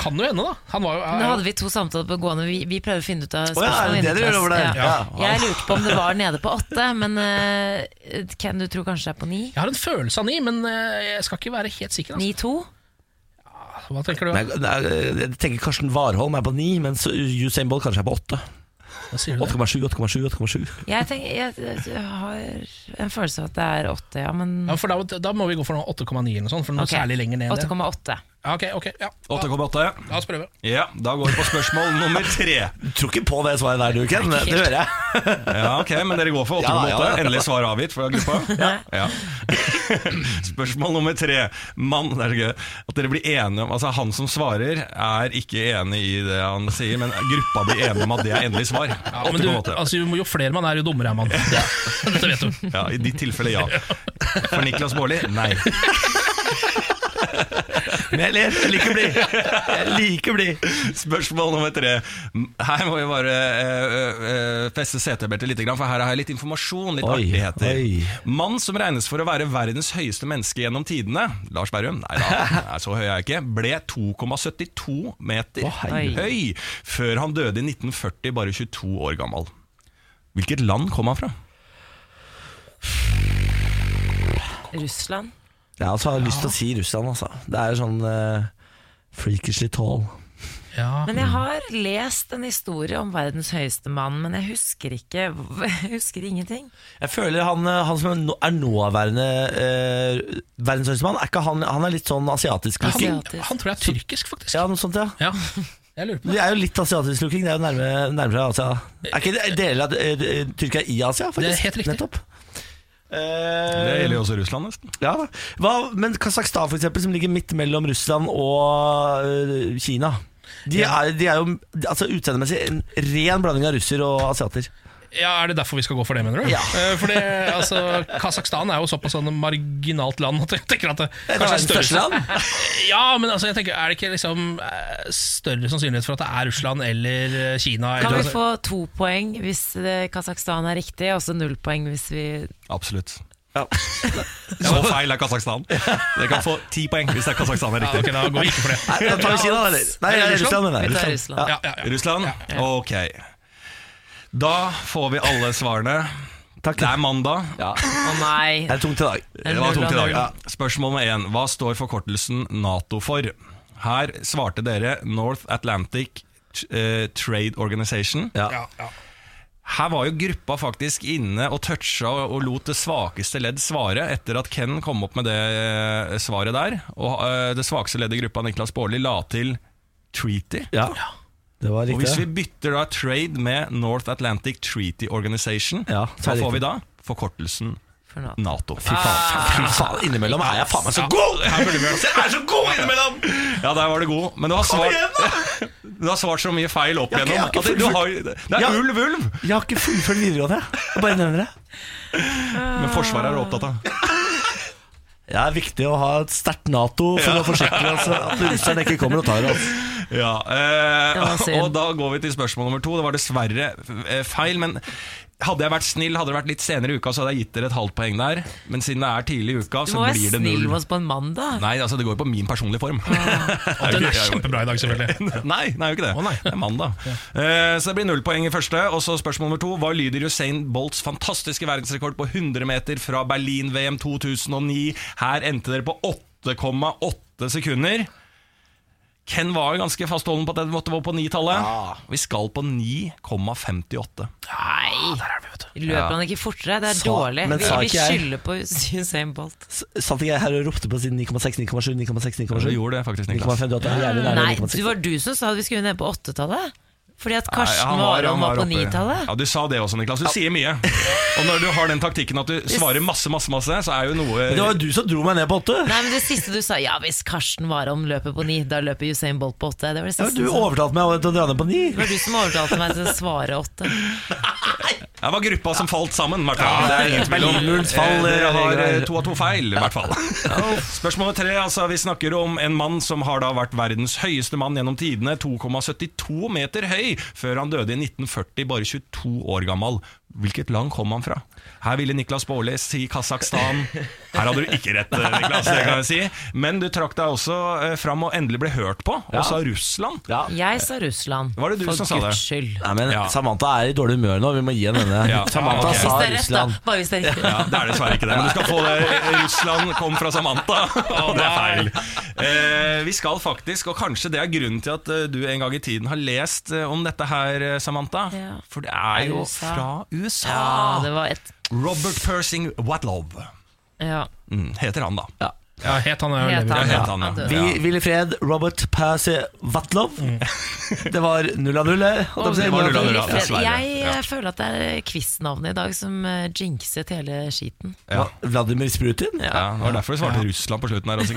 [SPEAKER 2] Kan jo hende, da. Han var jo
[SPEAKER 4] Nå hadde vi to samtaler på gående. Vi, vi prøvde å finne ut av
[SPEAKER 1] Å ja,
[SPEAKER 4] spørsmålet.
[SPEAKER 1] er det det dere gjør over der?
[SPEAKER 4] Ja.
[SPEAKER 1] Ja.
[SPEAKER 4] Jeg lurte på om det var nede på 8, men eh, Ken, du tror kanskje det er på 9?
[SPEAKER 2] Jeg har en følelse av 9, men eh, jeg skal ikke være helt sikker. Altså.
[SPEAKER 4] 9-2?
[SPEAKER 2] Hva tenker du?
[SPEAKER 1] Nei, nei, jeg tenker Karsten Warholm er på 9, mens Usain Bolt kanskje er på 8.
[SPEAKER 2] Hva sier du det?
[SPEAKER 1] 8,7, 8,7, 8,7.
[SPEAKER 4] Jeg, tenker, jeg, jeg har en følelse av at det er 8, ja, men
[SPEAKER 2] Ja, for da, da må vi gå for noe 8,9 eller noe sånt, for noe
[SPEAKER 4] okay.
[SPEAKER 2] særlig lenger ned.
[SPEAKER 4] 8,8.
[SPEAKER 2] Ja, ok, ok, ja.
[SPEAKER 6] 8,8.
[SPEAKER 2] La oss prøve.
[SPEAKER 6] Ja, da går vi på spørsmål nummer tre.
[SPEAKER 1] Du tror ikke på det svaret der, du, Ken? Det hører jeg.
[SPEAKER 6] Ja, ok, Men dere går for 8,8.
[SPEAKER 1] Ja, ja, ja.
[SPEAKER 6] Endelig svar avgitt fra gruppa. Ja. Spørsmål nummer tre. Mann, det er så gøy at dere blir enige om Altså Han som svarer, er ikke enig i det han sier, men gruppa blir enige om at det er endelig svar.
[SPEAKER 2] Ja, men du,
[SPEAKER 6] 8,8.
[SPEAKER 2] altså, jo flere man er, jo dummere er man. Dette vet du.
[SPEAKER 6] Ja, I ditt tilfelle, ja. For Niklas Baarli, nei.
[SPEAKER 1] Men jeg ler. Jeg liker blid. Like blid.
[SPEAKER 6] Spørsmål nummer tre. Her må vi bare øh, øh, feste setebeltet litt, for her har jeg litt informasjon. Litt
[SPEAKER 1] Oi,
[SPEAKER 6] artigheter.
[SPEAKER 1] oi.
[SPEAKER 6] Mann som regnes for å være verdens høyeste menneske gjennom tidene, Lars Berrum, nei da, så høy er jeg ikke, ble 2,72 meter
[SPEAKER 1] oh, hei.
[SPEAKER 6] høy før han døde i 1940, bare 22 år gammel. Hvilket land kom han fra?
[SPEAKER 4] Russland?
[SPEAKER 1] Ja, altså, jeg har lyst til å si Russland, altså. Det er sånn uh, freakishly tall.
[SPEAKER 2] Ja.
[SPEAKER 4] Men jeg har lest en historie om verdens høyeste mann, men jeg husker ikke Jeg husker ingenting.
[SPEAKER 1] Jeg føler han, eh, han som er nå- nåværende uh, verdens høyeste mann, er ikke han, han er litt sånn asiatisk looking.
[SPEAKER 4] Han,
[SPEAKER 2] Han tror jeg er tyrkisk, faktisk.
[SPEAKER 1] Ja, noe sånt, ja.
[SPEAKER 2] Ja, jeg lurer på
[SPEAKER 1] De
[SPEAKER 2] det.
[SPEAKER 1] er jo litt asiatisk looking, det er jo nærme, nærmere Asia. Er ikke deler av Tyrkia i Asia, faktisk?
[SPEAKER 2] Det er helt riktig.
[SPEAKER 1] Nettopp.
[SPEAKER 6] Det
[SPEAKER 1] Eh,
[SPEAKER 6] gjelder jo også Russland, nesten.
[SPEAKER 1] ja, hva, men Kasakhstan, for eksempel, som ligger midt mellom Russland og eh, Kina. De er, de er jo altså, utseendemessig en ren blanding av russer og asiater.
[SPEAKER 2] Ja, Er det derfor vi skal gå for det, mener du?
[SPEAKER 1] Ja.
[SPEAKER 2] Fordi, For det, altså, Kasakhstan er jo såpass sånn marginalt land at jeg tenker at det
[SPEAKER 1] Det
[SPEAKER 2] kanskje er større.
[SPEAKER 1] land.
[SPEAKER 2] Ja, men altså, jeg tenker, er det ikke liksom eh, større sannsynlighet for at det er Russland eller eh, Kina?
[SPEAKER 4] Kan
[SPEAKER 2] eller,
[SPEAKER 4] vi få to poeng hvis eh, Kasakhstan er riktig, og så null poeng hvis vi
[SPEAKER 6] Absolutt.
[SPEAKER 1] Ja.
[SPEAKER 6] Så feil er Kasakhstan. Dere kan få ti poeng hvis det er Kasakhstan er riktig.
[SPEAKER 2] ja,
[SPEAKER 6] okay,
[SPEAKER 2] ok, da går vi ikke for det.
[SPEAKER 1] Nei, da tar vi Kina, eller? Nei, Russland, mener jeg. Russland.
[SPEAKER 4] Russland.
[SPEAKER 2] Ja, ja, ja.
[SPEAKER 6] Russland? Ok. Da får vi alle svarene.
[SPEAKER 1] Takk.
[SPEAKER 6] Det er mandag.
[SPEAKER 1] Ja.
[SPEAKER 4] Å nei.
[SPEAKER 1] Det er tungt i dag.
[SPEAKER 6] Det var tungt i dag. Ja. Spørsmål nummer én. Hva står forkortelsen Nato for? Her svarte dere North Atlantic eh, Trade Organization.
[SPEAKER 1] Ja.
[SPEAKER 2] Ja, ja.
[SPEAKER 6] Her var jo gruppa faktisk inne og toucha og lot det svakeste ledd svare, etter at Ken kom opp med det eh, svaret der. Og eh, det svakeste leddet i gruppa, Niklas Baarli, la til Treaty.
[SPEAKER 1] ja. Det var
[SPEAKER 6] Og hvis vi bytter da trade med North Atlantic Treaty Organization,
[SPEAKER 1] Ja, så
[SPEAKER 6] hva får vi da? Forkortelsen Nato.
[SPEAKER 1] Fy faen, fy faen, innimellom er jeg faen meg så god! Jeg er så god innimellom!
[SPEAKER 6] Ja, der var det god. Men du har svart, du har svart så mye feil opp
[SPEAKER 1] Jeg jeg har
[SPEAKER 6] igjennom.
[SPEAKER 1] ikke
[SPEAKER 6] har, det er ulv, ulv!
[SPEAKER 1] Jeg har ikke fullført videregående. Jeg bare nevner det.
[SPEAKER 6] Men Forsvaret er du opptatt av.
[SPEAKER 1] Det er viktig å ha et sterkt Nato for å forsikre oss at russerne ikke kommer og tar oss.
[SPEAKER 6] Ja, eh, og da går vi til spørsmål nummer to. Det var dessverre eh, feil, men Hadde jeg vært snill, hadde det vært litt senere i uka, så hadde jeg gitt dere et halvt poeng der. Men siden det er tidlig i uka,
[SPEAKER 4] Du
[SPEAKER 6] så
[SPEAKER 4] må være
[SPEAKER 6] blir det
[SPEAKER 4] snill
[SPEAKER 6] null.
[SPEAKER 4] med oss på en mandag.
[SPEAKER 6] Nei, altså det går jo på min personlige form.
[SPEAKER 2] Og den er kjempebra i dag, selvfølgelig.
[SPEAKER 6] Nei, nei, jo ikke det.
[SPEAKER 2] Oh, nei.
[SPEAKER 6] Det er mandag. Uh, så det blir null poeng i første. Og så spørsmål nummer to. Hva lyder Usain Bolts fantastiske verdensrekord på 100 meter fra Berlin-VM 2009? Her endte dere på 8,8 sekunder. Ken var jo ganske fastholden på at det måtte være på 9-tallet. Ja. Vi skal på 9,58.
[SPEAKER 4] Nei, løper han ikke fortere? Det er
[SPEAKER 1] Sa-
[SPEAKER 4] dårlig.
[SPEAKER 1] men
[SPEAKER 4] Vi, vi skylder på Usain Bolt.
[SPEAKER 1] Satt ikke jeg her og ropte på siden 9,6, 9,7, 9,6,
[SPEAKER 6] Du
[SPEAKER 1] 9,7?
[SPEAKER 6] gjorde det faktisk, Niklas.
[SPEAKER 1] 9,58 er jævlig nære
[SPEAKER 4] Nei,
[SPEAKER 1] 9,6.
[SPEAKER 4] det var du som sa at vi skulle ned på åttetallet. Fordi at
[SPEAKER 6] Nei,
[SPEAKER 4] Karsten
[SPEAKER 6] han
[SPEAKER 4] Warholm var, på 90-tallet?
[SPEAKER 6] Ja, Du sa det også, Niklas. Du sier mye. Og når du har den taktikken at du svarer masse, masse, masse, så er jo noe
[SPEAKER 1] Men det var jo du som dro meg ned på 8.
[SPEAKER 4] Nei, men Det siste du sa, ja hvis Karsten Warholm løper på ni, da løper Usain Bolt på åtte. Det var det siste
[SPEAKER 1] Ja,
[SPEAKER 4] du
[SPEAKER 1] overtalte meg til å dra ned på 9.
[SPEAKER 4] Det var du som overtalte meg til å svare åtte.
[SPEAKER 6] Det var gruppa som falt sammen, i hvert fall. er.
[SPEAKER 1] Berlinmurens fall,
[SPEAKER 6] Eh,
[SPEAKER 1] eh,
[SPEAKER 6] har eh, to av to feil, i hvert fall. Spørsmål tre. altså Vi snakker om en mann som har da vært verdens høyeste mann gjennom tidene. 2,72 meter høy før han døde i 1940, bare 22 år gammel. Hvilket land kom han fra? Her ville Niklas Baarli si Kasakhstan. Her hadde du ikke rett, eh, Niklas, det kan jeg si. Men du trakk deg også eh, fram og endelig ble hørt på, og
[SPEAKER 1] Ja.
[SPEAKER 6] sa Russland.
[SPEAKER 1] Ja.
[SPEAKER 4] Jeg sa Russland.
[SPEAKER 6] Var det du
[SPEAKER 4] for
[SPEAKER 6] som sa det?
[SPEAKER 4] Skyld.
[SPEAKER 1] Nei, men
[SPEAKER 6] Ja.
[SPEAKER 1] Samantha er i dårlig humør nå. Vi må gi henne denne.
[SPEAKER 6] Ja.
[SPEAKER 1] Samantha
[SPEAKER 6] Ok.
[SPEAKER 4] Hvis
[SPEAKER 1] sa
[SPEAKER 4] det rett.
[SPEAKER 1] Russland.
[SPEAKER 4] Bare hvis det er riktig.
[SPEAKER 6] Ja, Det er dessverre ikke det, men du skal få det. Russland kom fra Samantha, og det er feil. Eh, vi skal faktisk, og kanskje det er grunnen til at du en gang i tiden har lest om dette her, Samantha.
[SPEAKER 4] Ja.
[SPEAKER 6] For det er jo fra USA.
[SPEAKER 4] Ja, det var et
[SPEAKER 6] Robert Persing Watlow
[SPEAKER 4] ja.
[SPEAKER 6] mm, heter han, da.
[SPEAKER 1] Ja.
[SPEAKER 2] Ja, het han
[SPEAKER 4] Het
[SPEAKER 2] lever.
[SPEAKER 4] han,
[SPEAKER 6] Ja,
[SPEAKER 4] ja.
[SPEAKER 6] het han, ja.
[SPEAKER 4] Han døde.
[SPEAKER 1] Vi, Robert Percy Vatlov. Det var null av null. eh, jeg.
[SPEAKER 6] Det var null av null,
[SPEAKER 4] føler at det er quiznavnet i dag som eh, jinxet hele skiten.
[SPEAKER 6] Ja.
[SPEAKER 1] Vladimir Sprutin.
[SPEAKER 6] Ja, det var derfor du svarte Russland på slutten her også.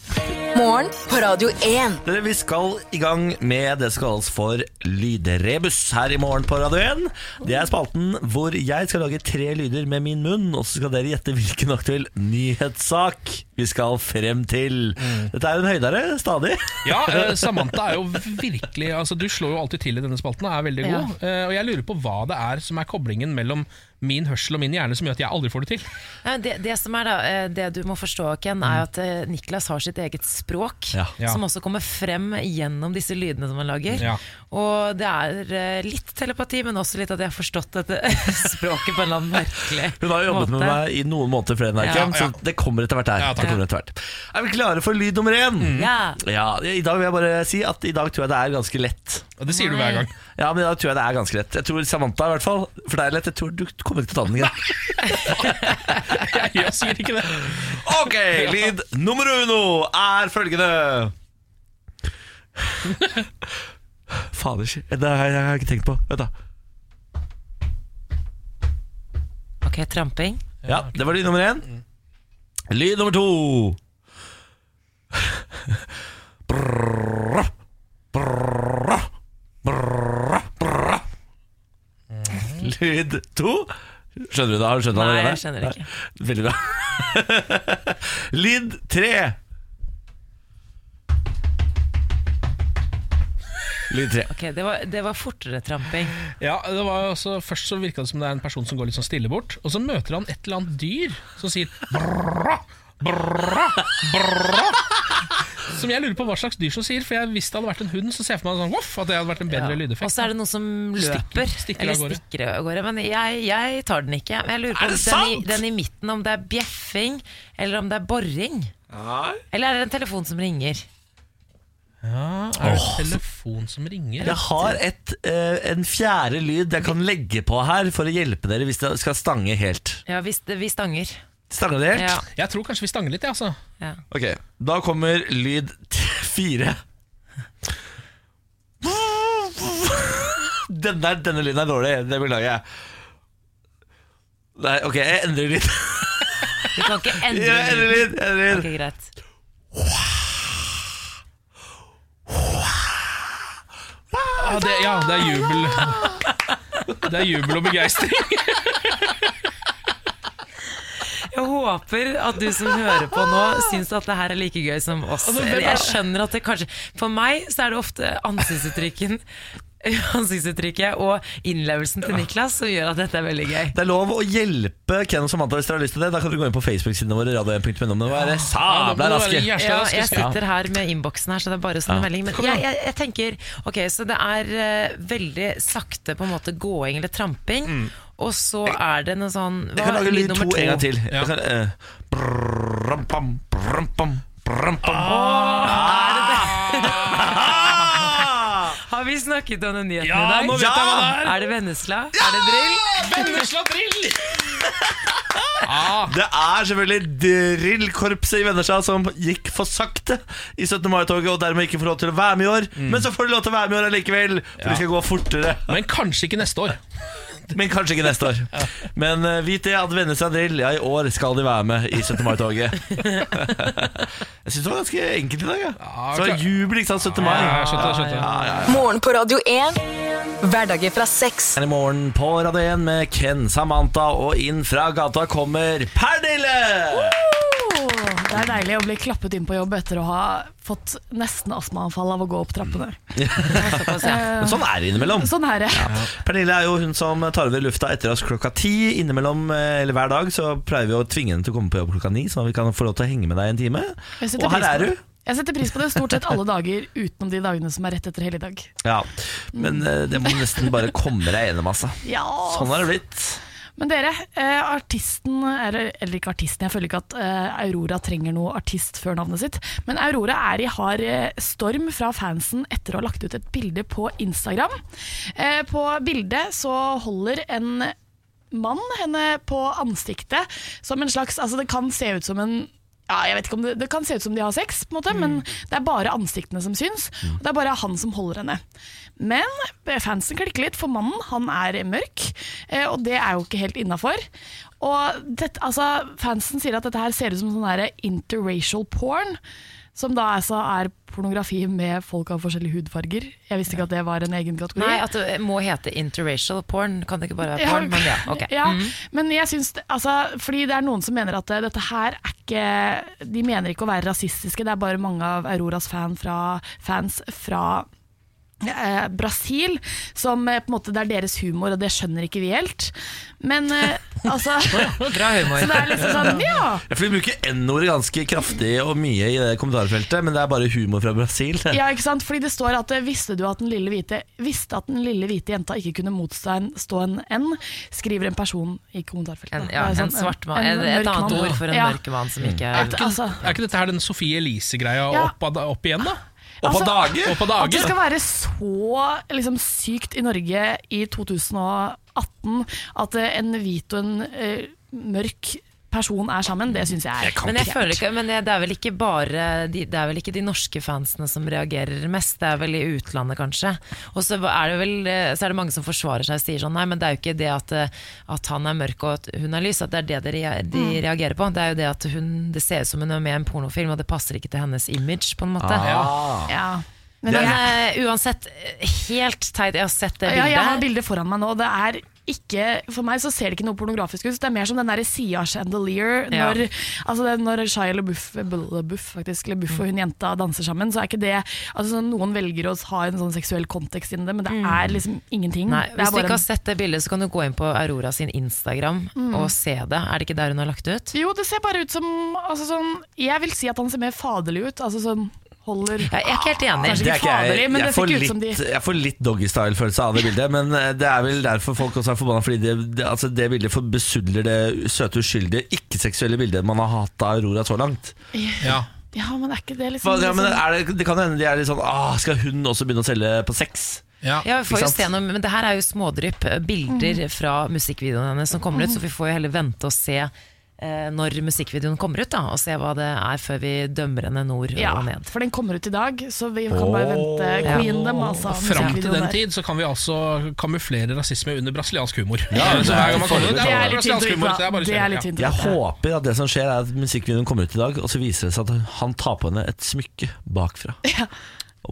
[SPEAKER 5] Morgen på Radio 1.
[SPEAKER 1] Dere, Vi skal i gang med det som kalles for lydrebus her i morgen på Radio 1. Det er spalten hvor jeg skal lage tre lyder med min munn, og så skal dere gjette hvilken aktuell nyhetssak vi skal frem til. Dette er jo en høydere stadig.
[SPEAKER 2] Ja, eh, Samantha er jo virkelig altså, Du slår jo alltid til i denne spalten og er veldig god. Eh, og jeg lurer på hva det er som er koblingen mellom min hørsel og min hjerne som gjør at jeg aldri får det til.
[SPEAKER 4] Det, det som er da, eh, det du må forstå, Ken, er at eh, Niklas har sitt eget språk,
[SPEAKER 1] Ja.
[SPEAKER 2] Ja.
[SPEAKER 4] som også kommer frem gjennom disse lydene som han lager.
[SPEAKER 2] Ja.
[SPEAKER 4] Og det er eh, litt telepati, men også litt at jeg har forstått dette språket på en eller annen merkelig måte.
[SPEAKER 1] Hun har jo jobbet med meg i noen måneder flere enn deg,
[SPEAKER 4] Ja.
[SPEAKER 1] Ken, så det kommer etter hvert her.
[SPEAKER 2] Ja,
[SPEAKER 1] det kommer etter hvert. Er vi klare for lyd nummer én?
[SPEAKER 4] Ja.
[SPEAKER 1] Ja, I dag vil jeg bare si at i dag tror jeg det er ganske lett.
[SPEAKER 2] Og det sier du hver gang.
[SPEAKER 1] Ja, men da tror jeg det er ganske lett. Jeg tror Samantha i hvert fall, for det er lett. Jeg tror du kommer ikke til å ta den igjen.
[SPEAKER 2] Jeg, sier ikke det.
[SPEAKER 1] Ok, lyd nummer uno er følgende Fader, det har jeg, ikke tenkt på. Vent da
[SPEAKER 4] Ok, tramping.
[SPEAKER 1] Ja, det var lyd nummer én. Lyd nummer to. Brrrr, brrrr, Lyd to. Skjønner du det? Har du skjønt det
[SPEAKER 4] Nei, jeg skjønner ikke.
[SPEAKER 1] Veldig bra. Lyd tre. Lyd tre.
[SPEAKER 4] Ok, det var, det var fortere tramping.
[SPEAKER 2] Ja, det var også, Først så virka det som det er en person som går litt sånn stille bort, og så møter han et eller annet dyr som sier brrra, brrra. Som jeg lurer på hva slags dyr som sier, for jeg hvis det hadde vært en hund, så ser jeg for meg sånn, voff, at det hadde vært en bedre
[SPEAKER 4] Og
[SPEAKER 2] lydeffekt.
[SPEAKER 4] så er det noen som løper,
[SPEAKER 2] Stikker- stikker av
[SPEAKER 4] eller
[SPEAKER 2] gårde.
[SPEAKER 4] stikker av gårde. Men jeg, jeg tar den ikke. Men jeg lurer på om den i, den i midten, om det er bjeffing, eller om det er boring. Eller er det en telefon som ringer?
[SPEAKER 2] Ja, er det en telefon som ringer?
[SPEAKER 1] Jeg har et, eh, en fjerde lyd jeg kan legge på her for å hjelpe dere hvis det skal stange helt.
[SPEAKER 4] Ja, hvis det, vi stanger.
[SPEAKER 1] Stanger det helt?
[SPEAKER 4] Ja,
[SPEAKER 2] Jeg tror kanskje vi stanger litt, jeg, altså.
[SPEAKER 4] ja.
[SPEAKER 1] Ok, da kommer lyd fire. Denne, der, denne lyden er dårlig, det beklager jeg. Nei, ok, jeg endrer lyd.
[SPEAKER 4] Du kan ikke endre
[SPEAKER 1] Jeg endrer lyd, endrer lyd.
[SPEAKER 4] Okay, greit.
[SPEAKER 2] Ah, det, ja, det er jubel. Det er jubel og begeistring.
[SPEAKER 4] Jeg håper at du som hører på nå, syns at det her er like gøy som oss.
[SPEAKER 2] Altså,
[SPEAKER 4] Jeg skjønner at det kanskje For meg så er det ofte ansiktsuttrykken ansiktsuttrykket og innlevelsen til Niklas som gjør at dette er veldig gøy.
[SPEAKER 1] Det er lov å hjelpe Ken og Samantha hvis dere har lyst til det. Da kan dere gå inn på Facebook-sidene våre. Radio1.no, og være er det sabla raske.
[SPEAKER 4] Ja, jeg sitter her med innboksen her, så det er bare å sende
[SPEAKER 1] Ja.
[SPEAKER 4] melding. Men jeg, jeg, jeg tenker Ok, så det er uh, veldig sakte på en måte gåing eller tramping, og så er det noe sånn
[SPEAKER 1] Jeg kan lage lyd to en gang til.
[SPEAKER 2] Ja.
[SPEAKER 1] Jeg kan, eh, brrram, pam, brrram, pam, brrram, pam.
[SPEAKER 4] Har vi snakket om den nyheten
[SPEAKER 2] Ja,
[SPEAKER 4] i dag?
[SPEAKER 2] nå vet jeg hva det er!
[SPEAKER 4] Er det Vennesla? Er det drill?
[SPEAKER 2] Vennesla drill! ah,
[SPEAKER 1] Det er selvfølgelig drillkorpset i Vennesla som gikk for sakte i 17. mai-toget og dermed ikke får lov til å være med i år. Men så får de lov til å være med i år allikevel, for de skal gå fortere.
[SPEAKER 2] men kanskje ikke neste år.
[SPEAKER 1] Men kanskje ikke neste år. Men uh, vit det at venne seg til, ja, i år skal de være med i 17. mai-toget. Jeg syns det var ganske enkelt i dag. Ja. Så det var jubel, ikke sant? 17. mai.
[SPEAKER 2] Ja, jeg skjønte, jeg skjønte.
[SPEAKER 1] Ja, ja, ja.
[SPEAKER 5] Morgen på Radio 1. Hverdager fra seks.
[SPEAKER 1] I morgen på Radio 1 med Ken Samantha, og inn fra gata kommer Pernille!
[SPEAKER 7] Det er deilig å bli klappet inn på jobb etter å ha fått nesten astmaanfall av å gå opp trappene.
[SPEAKER 4] Såpass, ja.
[SPEAKER 1] Men sånn er det innimellom.
[SPEAKER 7] Sånn er det.
[SPEAKER 1] Pernille er jo hun som tar over lufta etter oss klokka ti. Innimellom, eh, eller hver dag, så pleier vi å tvinge henne til å komme på jobb klokka ni, sånn at vi kan få lov til å henge med deg en time. Og her er du.
[SPEAKER 7] Jeg setter pris på det stort sett alle dager utenom de dagene som er rett etter helligdag.
[SPEAKER 1] Ja, Men eh, det må nesten bare komme deg gjennom, altså.
[SPEAKER 7] Ja,
[SPEAKER 1] Sånn har det blitt.
[SPEAKER 7] Men dere, eh, artisten eller, eller ikke artisten, jeg føler ikke at eh, Aurora trenger noe artist før navnet sitt. Men Aurora er i hard eh, storm fra fansen etter å ha lagt ut et bilde på Instagram. På bildet så holder en mann henne på ansiktet som en slags Altså det kan se ut som en ja, jeg vet ikke om det, det kan se ut som de har sex, på en måte, men det er bare ansiktene som syns. Og det er bare han som holder henne. Men fansen klikker litt, for mannen han er mørk, eh, og det er jo ikke helt innafor. Og dette, altså, fansen sier at dette her ser ut som sånn interracial porn. Som da altså er pornografi med folk av forskjellige hudfarger. Jeg visste ikke at det var en egen kategori.
[SPEAKER 4] Nei, at det må hete interracial porn. Kan det ikke bare være
[SPEAKER 7] Ja,
[SPEAKER 4] porn? Men ja, ok.
[SPEAKER 7] ja, men jeg syns altså, Fordi det er noen som mener at eh, dette her er ikke De mener ikke å være rasistiske, det er bare mange av Auroras fan fra, fans fra eh, Brasil som eh, på en måte Det er deres humor, og det skjønner ikke vi helt. Men eh, altså
[SPEAKER 4] Bra humor.
[SPEAKER 7] Så det er liksom sånn, ja.
[SPEAKER 1] Ja, For Vi bruker N-ordet ganske kraftig og mye i det kommentarfeltet, men det er bare humor fra Brasil.
[SPEAKER 7] Ja, ikke sant? Fordi det står at eh, visste du at den lille hvite Visste at den lille hvite jenta ikke kunne motstå en, stå en N, skriver en person i kommentarfeltet.
[SPEAKER 4] En, ja,
[SPEAKER 7] Det er
[SPEAKER 4] en
[SPEAKER 7] sånn,
[SPEAKER 4] svart mann.
[SPEAKER 7] en
[SPEAKER 4] Et, et
[SPEAKER 7] mørk
[SPEAKER 4] annet
[SPEAKER 7] mann.
[SPEAKER 4] ord for en
[SPEAKER 7] Ja.
[SPEAKER 4] mørk mann som ikke
[SPEAKER 7] At,
[SPEAKER 4] er
[SPEAKER 7] altså,
[SPEAKER 2] Er ikke dette her den Sofie Elise-greia
[SPEAKER 7] Ja.
[SPEAKER 2] opp, ad- opp igjen, da?
[SPEAKER 1] Og på
[SPEAKER 7] Altså,
[SPEAKER 1] dager!
[SPEAKER 2] Og på
[SPEAKER 7] At det skal være så liksom, sykt i Norge i 2018 at en hvit og en uh, mørk person er sammen, det syns jeg er
[SPEAKER 4] Men jeg føler ikke Men det er vel ikke bare de, Det er vel ikke de norske fansene som reagerer mest, det er vel i utlandet, kanskje. Og så er det vel Så er det mange som forsvarer seg og sier sånn Nei, men det er jo ikke det at, at han er mørk og at hun er lys, at det er det de, de reagerer på. Det er jo det at hun Det ser ut som hun er med i en pornofilm, og det passer ikke til hennes image, på en måte.
[SPEAKER 1] Ah.
[SPEAKER 7] ja. Men
[SPEAKER 4] Men
[SPEAKER 7] jeg,
[SPEAKER 4] eh, uansett, helt teit. Jeg har sett det
[SPEAKER 7] ja, jeg har
[SPEAKER 4] bildet.
[SPEAKER 7] bildet foran meg nå, og det er ikke, for meg så ser det ikke noe pornografisk ut. Det er mer som den der Sia Chandelier.
[SPEAKER 4] Ja.
[SPEAKER 7] Når, altså det, når Shia LaBeouf, LaBeouf, faktisk, LaBeouf og hun jenta danser sammen, så er ikke det altså Noen velger å ha en sånn seksuell kontekst inni det, men det er liksom ingenting.
[SPEAKER 4] Nei, hvis du ikke har sett det bildet, så kan du gå inn på Aurora sin Instagram og se det. Er det ikke der hun har lagt det ut?
[SPEAKER 7] Jo, det ser bare ut som altså sånn, Jeg vil si at han ser mer faderlig ut. Altså sånn holder
[SPEAKER 4] jeg er ikke helt enig.
[SPEAKER 7] Kanskje
[SPEAKER 1] Det er
[SPEAKER 7] ikke
[SPEAKER 1] jeg.
[SPEAKER 7] faderlig, men
[SPEAKER 1] Jeg
[SPEAKER 7] det
[SPEAKER 1] får
[SPEAKER 7] ser ut
[SPEAKER 1] litt,
[SPEAKER 7] som de
[SPEAKER 1] jeg får litt doggystyle-følelse av det bildet, men eh, det er vel derfor folk også er forbanna. Fordi det, det, altså det bildet besudler det søte, uskyldige, ikke-seksuelle bildet man har hatt av Aurora så langt.
[SPEAKER 2] Ja.
[SPEAKER 7] Ja, men er ikke det liksom,
[SPEAKER 1] Ja, men
[SPEAKER 7] liksom
[SPEAKER 1] er det, det kan hende de er litt sånn ah, Skal hun også begynne å selge på sex?
[SPEAKER 2] ja.
[SPEAKER 4] Ja, vi får jo se noe, men det her er jo smådrypp. eh, Bilder
[SPEAKER 7] Mm.
[SPEAKER 4] fra musikkvideoene hennes som kommer ut, så vi får jo heller vente og se når musikkvideoen kommer ut, da, og se hva det er før vi dømmer henne nord
[SPEAKER 7] Ja,
[SPEAKER 4] og ned.
[SPEAKER 7] for den kommer ut i dag, så vi kan bare vente.
[SPEAKER 1] Ja.
[SPEAKER 7] Dem, altså.
[SPEAKER 2] Fram til den
[SPEAKER 7] der.
[SPEAKER 2] tid så kan vi altså kamuflere rasisme under brasiliansk humor.
[SPEAKER 1] Ja,
[SPEAKER 2] så hver gang man kommer,
[SPEAKER 1] det
[SPEAKER 2] er
[SPEAKER 7] litt.
[SPEAKER 2] Det er ja.
[SPEAKER 1] Jeg håper at det som skjer er at musikkvideoen kommer ut i dag, og så viser det seg at han tar på henne et smykke bakfra.
[SPEAKER 4] Ja,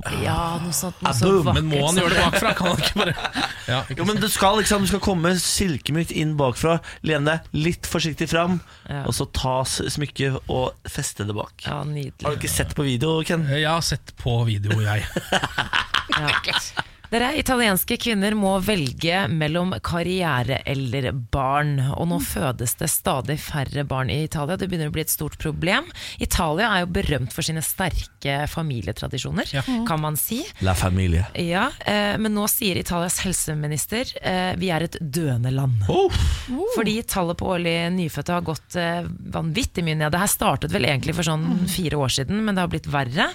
[SPEAKER 4] noe sånt. Noe så vakkert.
[SPEAKER 2] Men må han gjøre det bakfra? Kan han ikke bare ja, ikke
[SPEAKER 1] Jo, men du skal liksom Du skal komme silkemykt inn bakfra, lene deg litt forsiktig fram,
[SPEAKER 4] Ja.
[SPEAKER 1] og så ta smykket og feste det bak.
[SPEAKER 4] Ja,
[SPEAKER 1] Har du ikke sett på video, Ken?
[SPEAKER 2] Jeg har sett på video, jeg.
[SPEAKER 4] Ja. Dere, italienske kvinner må velge mellom karriere eller barn. Og nå fødes det stadig færre barn i Italia. Det begynner å bli et stort problem. Italia er jo berømt for sine sterke familietradisjoner, kan man si.
[SPEAKER 1] La familie.
[SPEAKER 4] Ja, eh, Men nå sier Italias helseminister eh, vi er et døende land. Fordi tallet på årlig nyfødte har gått eh, vanvittig mye ned. Det her startet vel egentlig for sånn fire år siden, men det har blitt verre.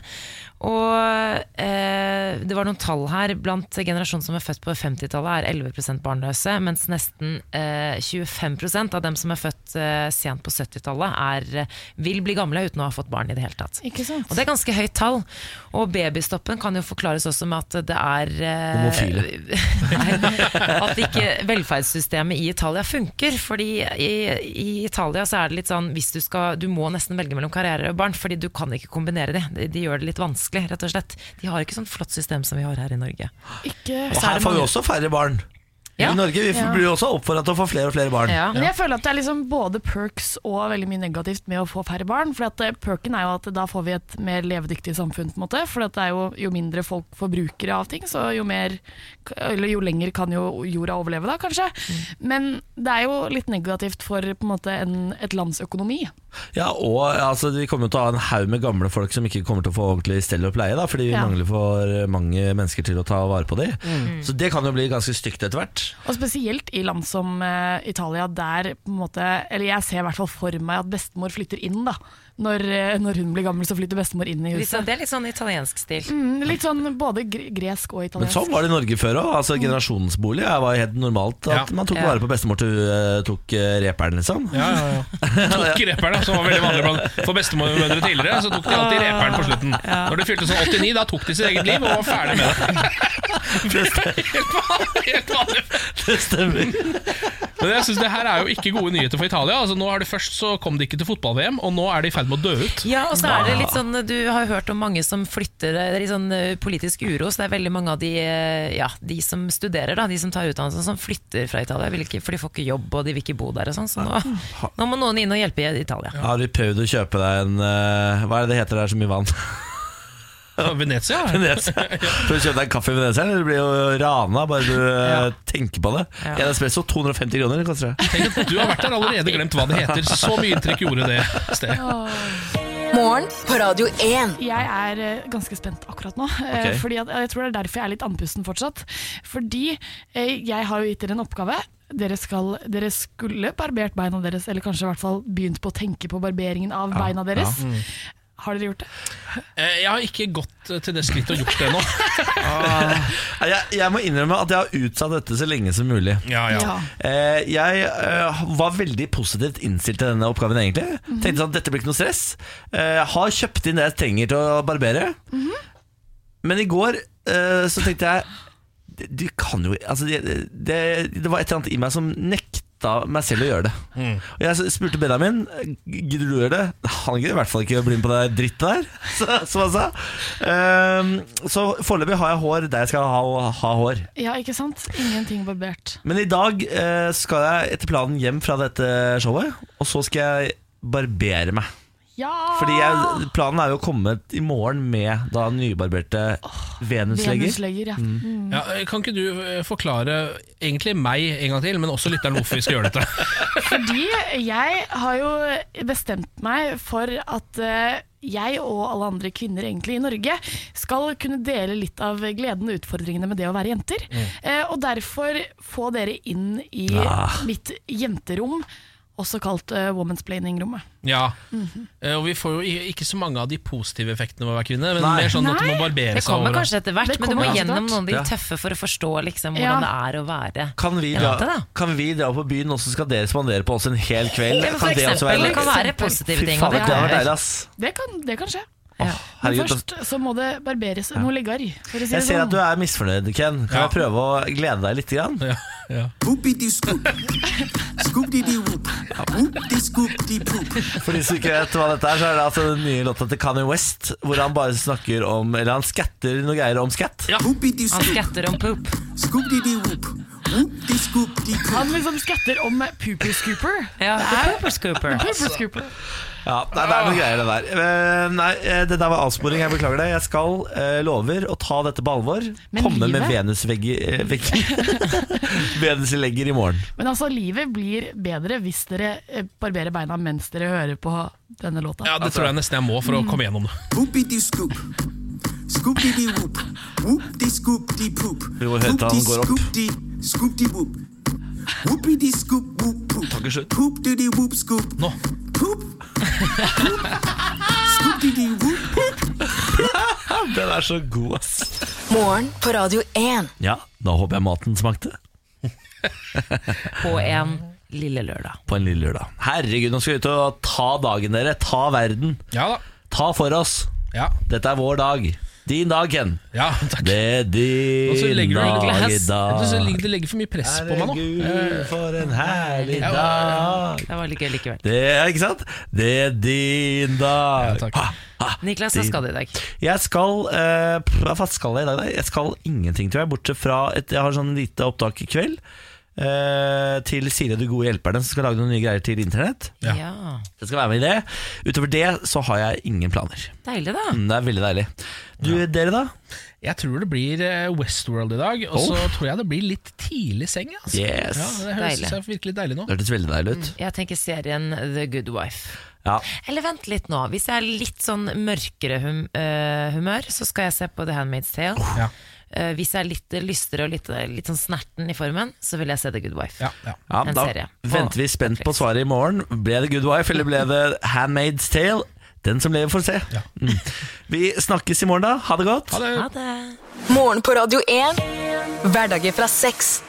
[SPEAKER 4] Og eh, det var noen tall her. Blant generasjonen som er født på 50-tallet, er 11% barnløse, mens nesten eh, 25% av dem som er født eh, sent på 70-tallet, er, eh, vil bli gamle uten å ha fått barn i det hele tatt.
[SPEAKER 7] Ikke sant?
[SPEAKER 4] Og det er ganske høyt tall. Og babystoppen kan jo forklares også med at det er eh,
[SPEAKER 1] Homofile.
[SPEAKER 4] Nei, At ikke velferdssystemet i Italia funker. Fordi i, i Italia så er det litt sånn hvis du skal Du må nesten velge mellom karriere og barn, fordi du kan ikke kombinere de. De, de gjør det litt vanskelig, rett og slett. De har ikke sånn flott system som vi har her i Norge.
[SPEAKER 7] Ikke
[SPEAKER 1] Og
[SPEAKER 4] er
[SPEAKER 1] her får vi også færre barn.
[SPEAKER 4] Ja.
[SPEAKER 1] I Norge vi blir vi også oppfordret til å få flere og flere barn.
[SPEAKER 4] Ja.
[SPEAKER 7] Men jeg føler at det er liksom både perks og veldig mye negativt med å få færre barn. For at eh, perken er jo at da får vi et mer levedyktig samfunn. på en måte For det er jo, jo mindre folk forbrukere av ting, så jo mer Eller jo lenger kan jo jorda overleve, da, kanskje. Men det er jo litt negativt for på en måte en, et lands økonomi.
[SPEAKER 1] Ja, og altså, Vi kommer jo til å ha en haug med gamle folk som ikke kommer til å få ordentlig stell og pleie, da, fordi vi
[SPEAKER 7] Ja.
[SPEAKER 1] mangler for mange mennesker til å ta vare på dem. Så det kan jo bli ganske stygt etter hvert.
[SPEAKER 7] Og spesielt i land som eh, Italia, der på en måte Eller jeg ser i hvert fall for meg at bestemor flytter inn, da. Når, eh, når hun blir gammel, så flytter bestemor inn i
[SPEAKER 4] Litt sånn,
[SPEAKER 7] huset.
[SPEAKER 4] det er litt sånn italiensk stil.
[SPEAKER 7] Mm, litt sånn både gresk og italiensk.
[SPEAKER 1] Men sånn var det i Norge før òg. Altså, generasjonsbolig det var helt normalt at
[SPEAKER 2] Ja.
[SPEAKER 1] man tok vare på bestemor til hun uh, tok eh, reperen, liksom.
[SPEAKER 2] Ja, ja, ja. Tok reperen, som var veldig vanlig for bestemødre tidligere. Så tok de alltid reperen på slutten. Når de fylte sånn 89, da tok de sitt eget liv og var ferdig med det. det stemmer. Helt vanlig.
[SPEAKER 1] Det stemmer.
[SPEAKER 2] Men jeg synes det her er jo ikke gode nyheter for Italia. Altså nå har det Først så kom de ikke til fotball-VM, og nå er de i ferd med å dø ut.
[SPEAKER 4] Ja, og så er det litt sånn Du har hørt om mange som flytter Det er litt sånn eh, politisk uro, så det er veldig mange av de eh, Ja, de som studerer, da, de som tar utdannelse, som flytter fra Italia. Vil ikke, for de får ikke jobb, og de vil ikke bo der og sånn. Så nå, nå må noen inn og hjelpe i Italia.
[SPEAKER 1] Har du prøvd å kjøpe deg en eh, Hva er det det heter der så mye vann?
[SPEAKER 2] Venezia?
[SPEAKER 1] Venezia. Prøv å kjøpe deg en kaffe i Venezia, eller du blir jo rana bare du ja. tenker på det.
[SPEAKER 4] Ja.
[SPEAKER 1] En espresso 250 kroner koster det.
[SPEAKER 2] Tenk at du har vært der allerede glemt hva det heter. Så mye inntrykk gjorde det stedet.
[SPEAKER 5] Morgen på Radio 1.
[SPEAKER 7] Jeg er eh, ganske spent akkurat nå.
[SPEAKER 1] Okay.
[SPEAKER 7] Fordi at, jeg tror det er derfor jeg er litt andpusten fortsatt. Fordi eh, jeg har jo gitt dere en oppgave. Dere, skal, dere skulle barbert beina deres, eller kanskje i hvert fall begynt på å tenke på barberingen av beina deres. Har dere gjort det?
[SPEAKER 2] Eh, Jeg har ikke gått til det skrittet og gjort det ennå.
[SPEAKER 1] Jeg, jeg må innrømme at jeg har utsatt dette så lenge som mulig.
[SPEAKER 2] Ja, ja.
[SPEAKER 1] Eh, jeg eh, var veldig positivt innstilt til denne oppgaven, egentlig. Tenkte sånn, dette blir ikke noe stress. Eh, har kjøpt inn det jeg trenger til å barbere. Men i går eh, så tenkte jeg Du du kan jo altså, det, det, det var et eller annet i meg som nekta meg selv å gjøre det. Og jeg spurte Benjamin Gidder du å gjøre det. Han gidder i hvert fall ikke å bli med på det drittet der, så- som han sa. Um, så foreløpig har jeg hår der jeg skal ha, ha hår.
[SPEAKER 7] Ja, ikke sant? Ingenting barbert.
[SPEAKER 1] Men i dag uh, skal jeg etter planen hjem fra dette showet, og så skal jeg barbere meg.
[SPEAKER 7] Ja!
[SPEAKER 1] Fordi jeg, planen er jo å komme i morgen med da nybarberte venuslegger.
[SPEAKER 7] Venuslegger, ja. Mm.
[SPEAKER 2] Ja, eh, kan ikke du eh, forklare egentlig meg en gang til, men også lytteren hvorfor vi skal gjøre dette?
[SPEAKER 7] Fordi jeg har jo bestemt meg for at eh, jeg og alle andre kvinner egentlig i Norge skal kunne dele litt av gleden og utfordringene med det å være jenter. Mm. og derfor få dere inn i
[SPEAKER 1] Ah.
[SPEAKER 7] mitt jenterom, også kalt uh, womansplaining-rommet.
[SPEAKER 2] Ja, Eh, og vi får jo ikke så mange av de positive effektene av å være kvinne, men
[SPEAKER 1] Nei.
[SPEAKER 2] mer sånn at du må barbere
[SPEAKER 4] Det
[SPEAKER 2] seg
[SPEAKER 4] kommer
[SPEAKER 2] over.
[SPEAKER 4] kanskje etter hvert,
[SPEAKER 7] Det
[SPEAKER 4] men du må gjennom noen av de tøffe for å forstå liksom,
[SPEAKER 7] Ja.
[SPEAKER 4] hvordan det er å være
[SPEAKER 1] Kan vi, dra,
[SPEAKER 4] det
[SPEAKER 1] kan vi dra på byen, og så skal dere spandere på oss en hel kveld?
[SPEAKER 4] Ja, For
[SPEAKER 1] Kan det også
[SPEAKER 4] eksempel, det
[SPEAKER 1] være
[SPEAKER 4] kan være positive
[SPEAKER 1] Fy
[SPEAKER 4] ting.
[SPEAKER 1] faen, det kan være
[SPEAKER 4] det.
[SPEAKER 7] Det kan, det kan skje.
[SPEAKER 4] Ja.
[SPEAKER 7] Men
[SPEAKER 1] Herregud,
[SPEAKER 7] først så må det barberes noe leggar. For å si
[SPEAKER 1] jeg ser
[SPEAKER 7] sånn.
[SPEAKER 1] at du er misfornøyd, Ken. Kan
[SPEAKER 2] Ja.
[SPEAKER 1] jeg prøve å glede deg litt? Grann?
[SPEAKER 2] Ja, ja.
[SPEAKER 1] For de som ikke vet hva dette er, så er det altså den nye låta til Kanye West, hvor han bare snakker om Eller han skatter noe greier om skatt.
[SPEAKER 2] Ja.
[SPEAKER 4] Han skatter om poop.
[SPEAKER 3] Scoop whoop.
[SPEAKER 7] Han liksom skatter om Pooper Scooper.
[SPEAKER 4] Ja,
[SPEAKER 7] er-
[SPEAKER 4] Pooper Scooper.
[SPEAKER 7] Pooper Scooper.
[SPEAKER 1] Ja, nei, det er noe greier det der. Eh, nei, eh, det der var avsporing. Jeg beklager det. Jeg skal eh, lover å ta dette på alvor.
[SPEAKER 7] Men
[SPEAKER 1] Komme med
[SPEAKER 7] livet?
[SPEAKER 1] venusvegger eh, Venuslegger i morgen.
[SPEAKER 7] Men altså, livet blir bedre hvis dere barberer beina mens dere hører på denne låta.
[SPEAKER 2] Ja, Det tror jeg nesten jeg må for å komme gjennom det.
[SPEAKER 3] Whoopity-scoop. Scoop-de-de-whoop. Whoop-de-scoop-de-poop.
[SPEAKER 1] Jo, høyttaleren går opp.
[SPEAKER 3] Whoop-de-scoop-de-scoop-de-whoop. Whoopity-scoop-whoop-poop.
[SPEAKER 1] Takk, slutt.
[SPEAKER 3] Poop-de-de-whoop-scoop.
[SPEAKER 2] Nå.
[SPEAKER 3] Poop. Scoop-de-de-whoop.
[SPEAKER 1] Den er så god, ass.
[SPEAKER 5] Morgen på Radio 1.
[SPEAKER 1] Ja, da håper jeg maten smakte.
[SPEAKER 4] På en lille lørdag.
[SPEAKER 1] På en lille lørdag. Herregud, nå skal vi ut og ta dagen, dere. Ta verden.
[SPEAKER 2] Ja da.
[SPEAKER 1] Ta for oss.
[SPEAKER 2] Ja,
[SPEAKER 1] Dette er vår dag. Din dag, Ken.
[SPEAKER 2] ja takk.
[SPEAKER 1] Det er din dag i dag.
[SPEAKER 2] Du legger, det legger for mye press på meg nå. Eh,
[SPEAKER 1] Herregud, for en herlig
[SPEAKER 2] Ja,
[SPEAKER 1] dag.
[SPEAKER 4] Det var litt gøy likevel.
[SPEAKER 1] Det er ikke sant? Det er din dag.
[SPEAKER 2] Ja, takk.
[SPEAKER 1] Ha, ha.
[SPEAKER 4] Niklas, hva skal du i dag?
[SPEAKER 1] Jeg skal uh, Hva skal jeg i dag? Nei, Jeg skal ingenting, tror jeg. Bortsett fra et, Jeg har sånn lite opptak i kveld. Eh, til Siri og de gode hjelperne, som skal lage noen nye greier til internett.
[SPEAKER 2] Ja.
[SPEAKER 4] Ja.
[SPEAKER 1] Jeg skal være med i det. Utover det så har jeg ingen planer.
[SPEAKER 4] Deilig, da.
[SPEAKER 1] Mm, Det er veldig deilig. Du, Dere, da?
[SPEAKER 2] Jeg tror det blir eh, Westworld i dag, og så tror jeg det blir litt tidlig seng. Altså.
[SPEAKER 1] Yes.
[SPEAKER 2] Ja, det høres
[SPEAKER 4] Deilig.
[SPEAKER 2] synes virkelig deilig nå.
[SPEAKER 1] Det hørtes veldig deilig ut.
[SPEAKER 4] Jeg tenker serien The Good Wife.
[SPEAKER 1] Ja.
[SPEAKER 4] Eller vent litt nå. Hvis jeg er litt sånn mørkere hum eh, humør, så skal jeg se på The Handmaid's Tale.
[SPEAKER 2] Ja.
[SPEAKER 4] Eh, hvis jeg er litt lystere og litt, litt sånn snerten i formen, så vil jeg se The Good Wife.
[SPEAKER 2] Ja, ja.
[SPEAKER 1] Ja, da
[SPEAKER 4] serie
[SPEAKER 1] venter vi spent på svaret i morgen. Ble det Good Wife, eller ble det Handmaid's Tale? Den som lever, får se.
[SPEAKER 2] Ja.
[SPEAKER 1] Mm. Vi snakkes i morgen, da. Ha det godt.
[SPEAKER 2] Ha det.
[SPEAKER 4] Ha det.
[SPEAKER 5] Morgen på Radio 1. Hverdager fra seks.